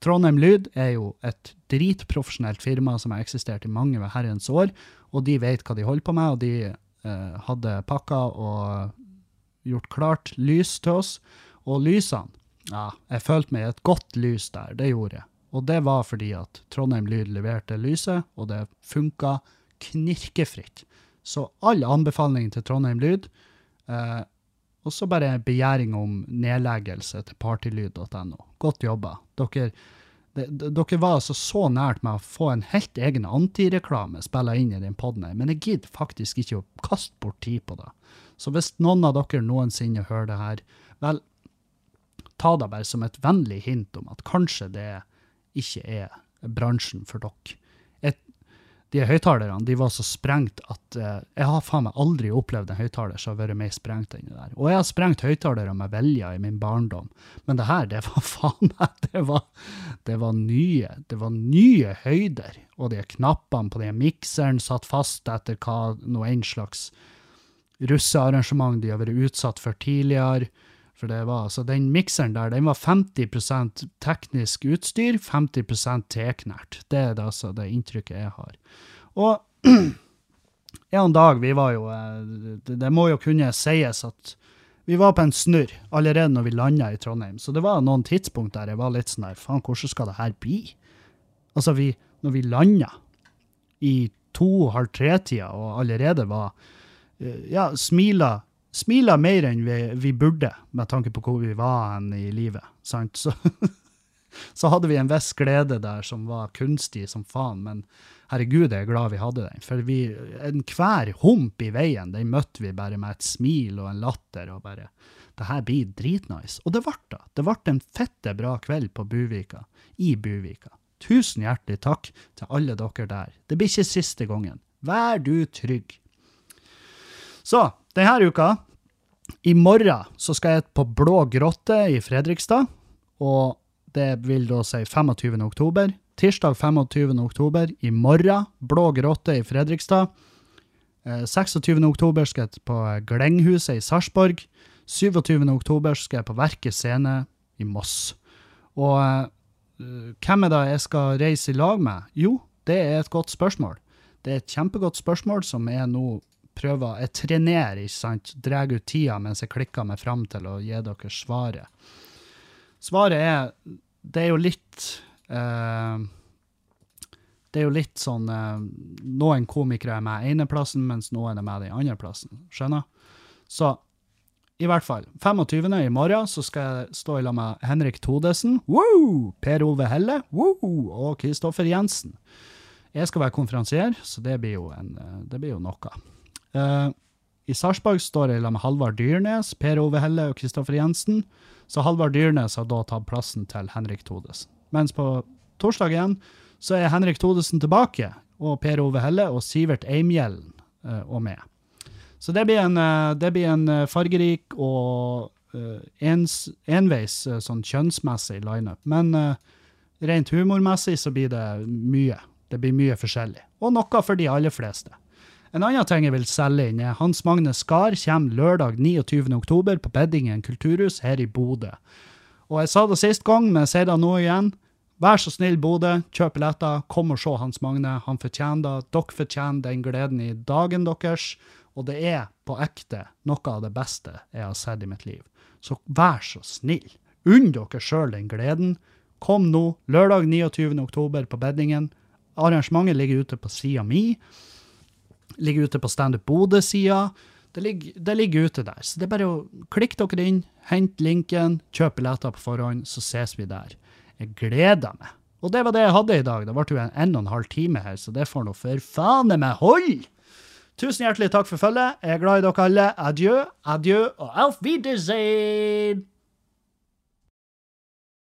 Trondheim Lyd er jo et dritprofesjonelt firma som har eksistert i mange herrens år, og de vet hva de holder på med, og de eh, hadde pakka og gjort klart lys til oss. Og lysene, ja, jeg følte meg i et godt lys der, det gjorde jeg. Og det var fordi at Trondheim Lyd leverte lyset, og det funka knirkefritt. Så all anbefaling til Trondheim Lyd, eh, og så bare begjæring om nedleggelse til partylyd.no. Godt jobba. Dere, de, de, dere var altså så nært med å få en helt egen antireklame spilla inn i den poden her, men jeg gidder faktisk ikke å kaste bort tid på det. Så hvis noen av dere noensinne hører det her, vel, ta det bare som et vennlig hint om at kanskje det ikke er bransjen for dere. De høyttalerne de var så sprengt at eh, jeg har faen meg aldri opplevd en høyttaler som har vært mer sprengt enn det der. Og jeg har sprengt høyttalere med vilje i min barndom, men det her, det var faen meg det var, det var nye det var nye høyder. Og de knappene på den mikseren satt fast etter hva noe en slags russearrangement de har vært utsatt for tidligere. For det var, altså, den mikseren der, den var 50% teknisk utstyr, 50% teknært. Det er det, altså det inntrykket jeg har. Og en dag, vi var jo eh, det, må jo kunne sies at vi var på en snurr allerede når vi landa i Trondheim. Så det var noen tidspunkt der jeg var litt sånn her, faen, hvordan skal det her bli? Altså, vi, når vi landa i to-halv tre-tida og allerede var eh, Ja, smila, smila mer enn vi, vi burde, med tanke på hvor vi var i livet, sant? Så, så hadde vi en viss glede der som var kunstig som faen, men herregud, jeg er glad vi hadde den. For vi, enhver hump i veien, den møtte vi bare med et smil og en latter, og bare Det her blir dritnice. Og det ble det. Det ble en fette bra kveld på Buvika, i Buvika. Tusen hjertelig takk til alle dere der. Det blir ikke siste gangen. Vær du trygg. Så, denne uka, i morgen, så skal jeg på Blå grotte i Fredrikstad. Og det vil da si 25. oktober. Tirsdag 25. oktober i morgen, Blå grotte i Fredrikstad. Eh, 26. oktober skal jeg på Glenghuset i Sarpsborg. 27. oktober skal jeg på Verket scene i Moss. Og eh, hvem er det jeg skal reise i lag med? Jo, det er et godt spørsmål. Det er et kjempegodt spørsmål som er nå prøver Jeg trenerer, ikke sant? Drar ut tida mens jeg klikker meg fram til å gi dere svaret. Svaret er Det er jo litt eh, Det er jo litt sånn eh, Noen komikere er med ene plassen, mens noen er med den andre plassen. Skjønner? Så i hvert fall, 25. i morgen så skal jeg stå i lag med Henrik Todesen, woo! Per Ove Helle woo! og Kristoffer Jensen. Jeg skal være konferansier, så det blir jo, en, eh, det blir jo noe. Eh, I Sarpsborg står jeg med Halvard Dyrnes, Per Ove Helle og Kristoffer Jensen. Så Halvard Dyrnes har da tatt plassen til Henrik Todesen. Mens på torsdag igjen så er Henrik Todesen tilbake, og Per Ove Helle og Sivert Eimhjellen eh, og med. Så det blir en, eh, det blir en fargerik og ens, enveis sånn kjønnsmessig lineup. Men rent humormessig så blir det mye. Det blir mye forskjellig. Og noe for de aller fleste. En annen ting jeg vil selge inn, er Hans Magne Skar kommer lørdag 29. oktober på Beddingen kulturhus her i Bodø. Og jeg sa det sist gang, men jeg sier det nå igjen. Vær så snill, Bodø, kjøp billetter, kom og se Hans Magne. Han fortjener det. Dere fortjener den gleden i dagen deres. Og det er på ekte noe av det beste jeg har sett i mitt liv. Så vær så snill, unn dere sjøl den gleden. Kom nå, lørdag 29. oktober på Beddingen. Arrangementet ligger ute på sida mi. Ligger ute på Standup Bodø-sida. Det, det ligger ute der. Så det er bare å klikke dere inn, hent linken, kjøp billetter på forhånd, så ses vi der. Jeg gleder meg. Og det var det jeg hadde i dag. Det ble jo en en og en halv time her, så det får nå for faen meg hold! Tusen hjertelig takk for følget. Jeg er glad i dere alle. Adjø, adjø og auf Wiedersehen!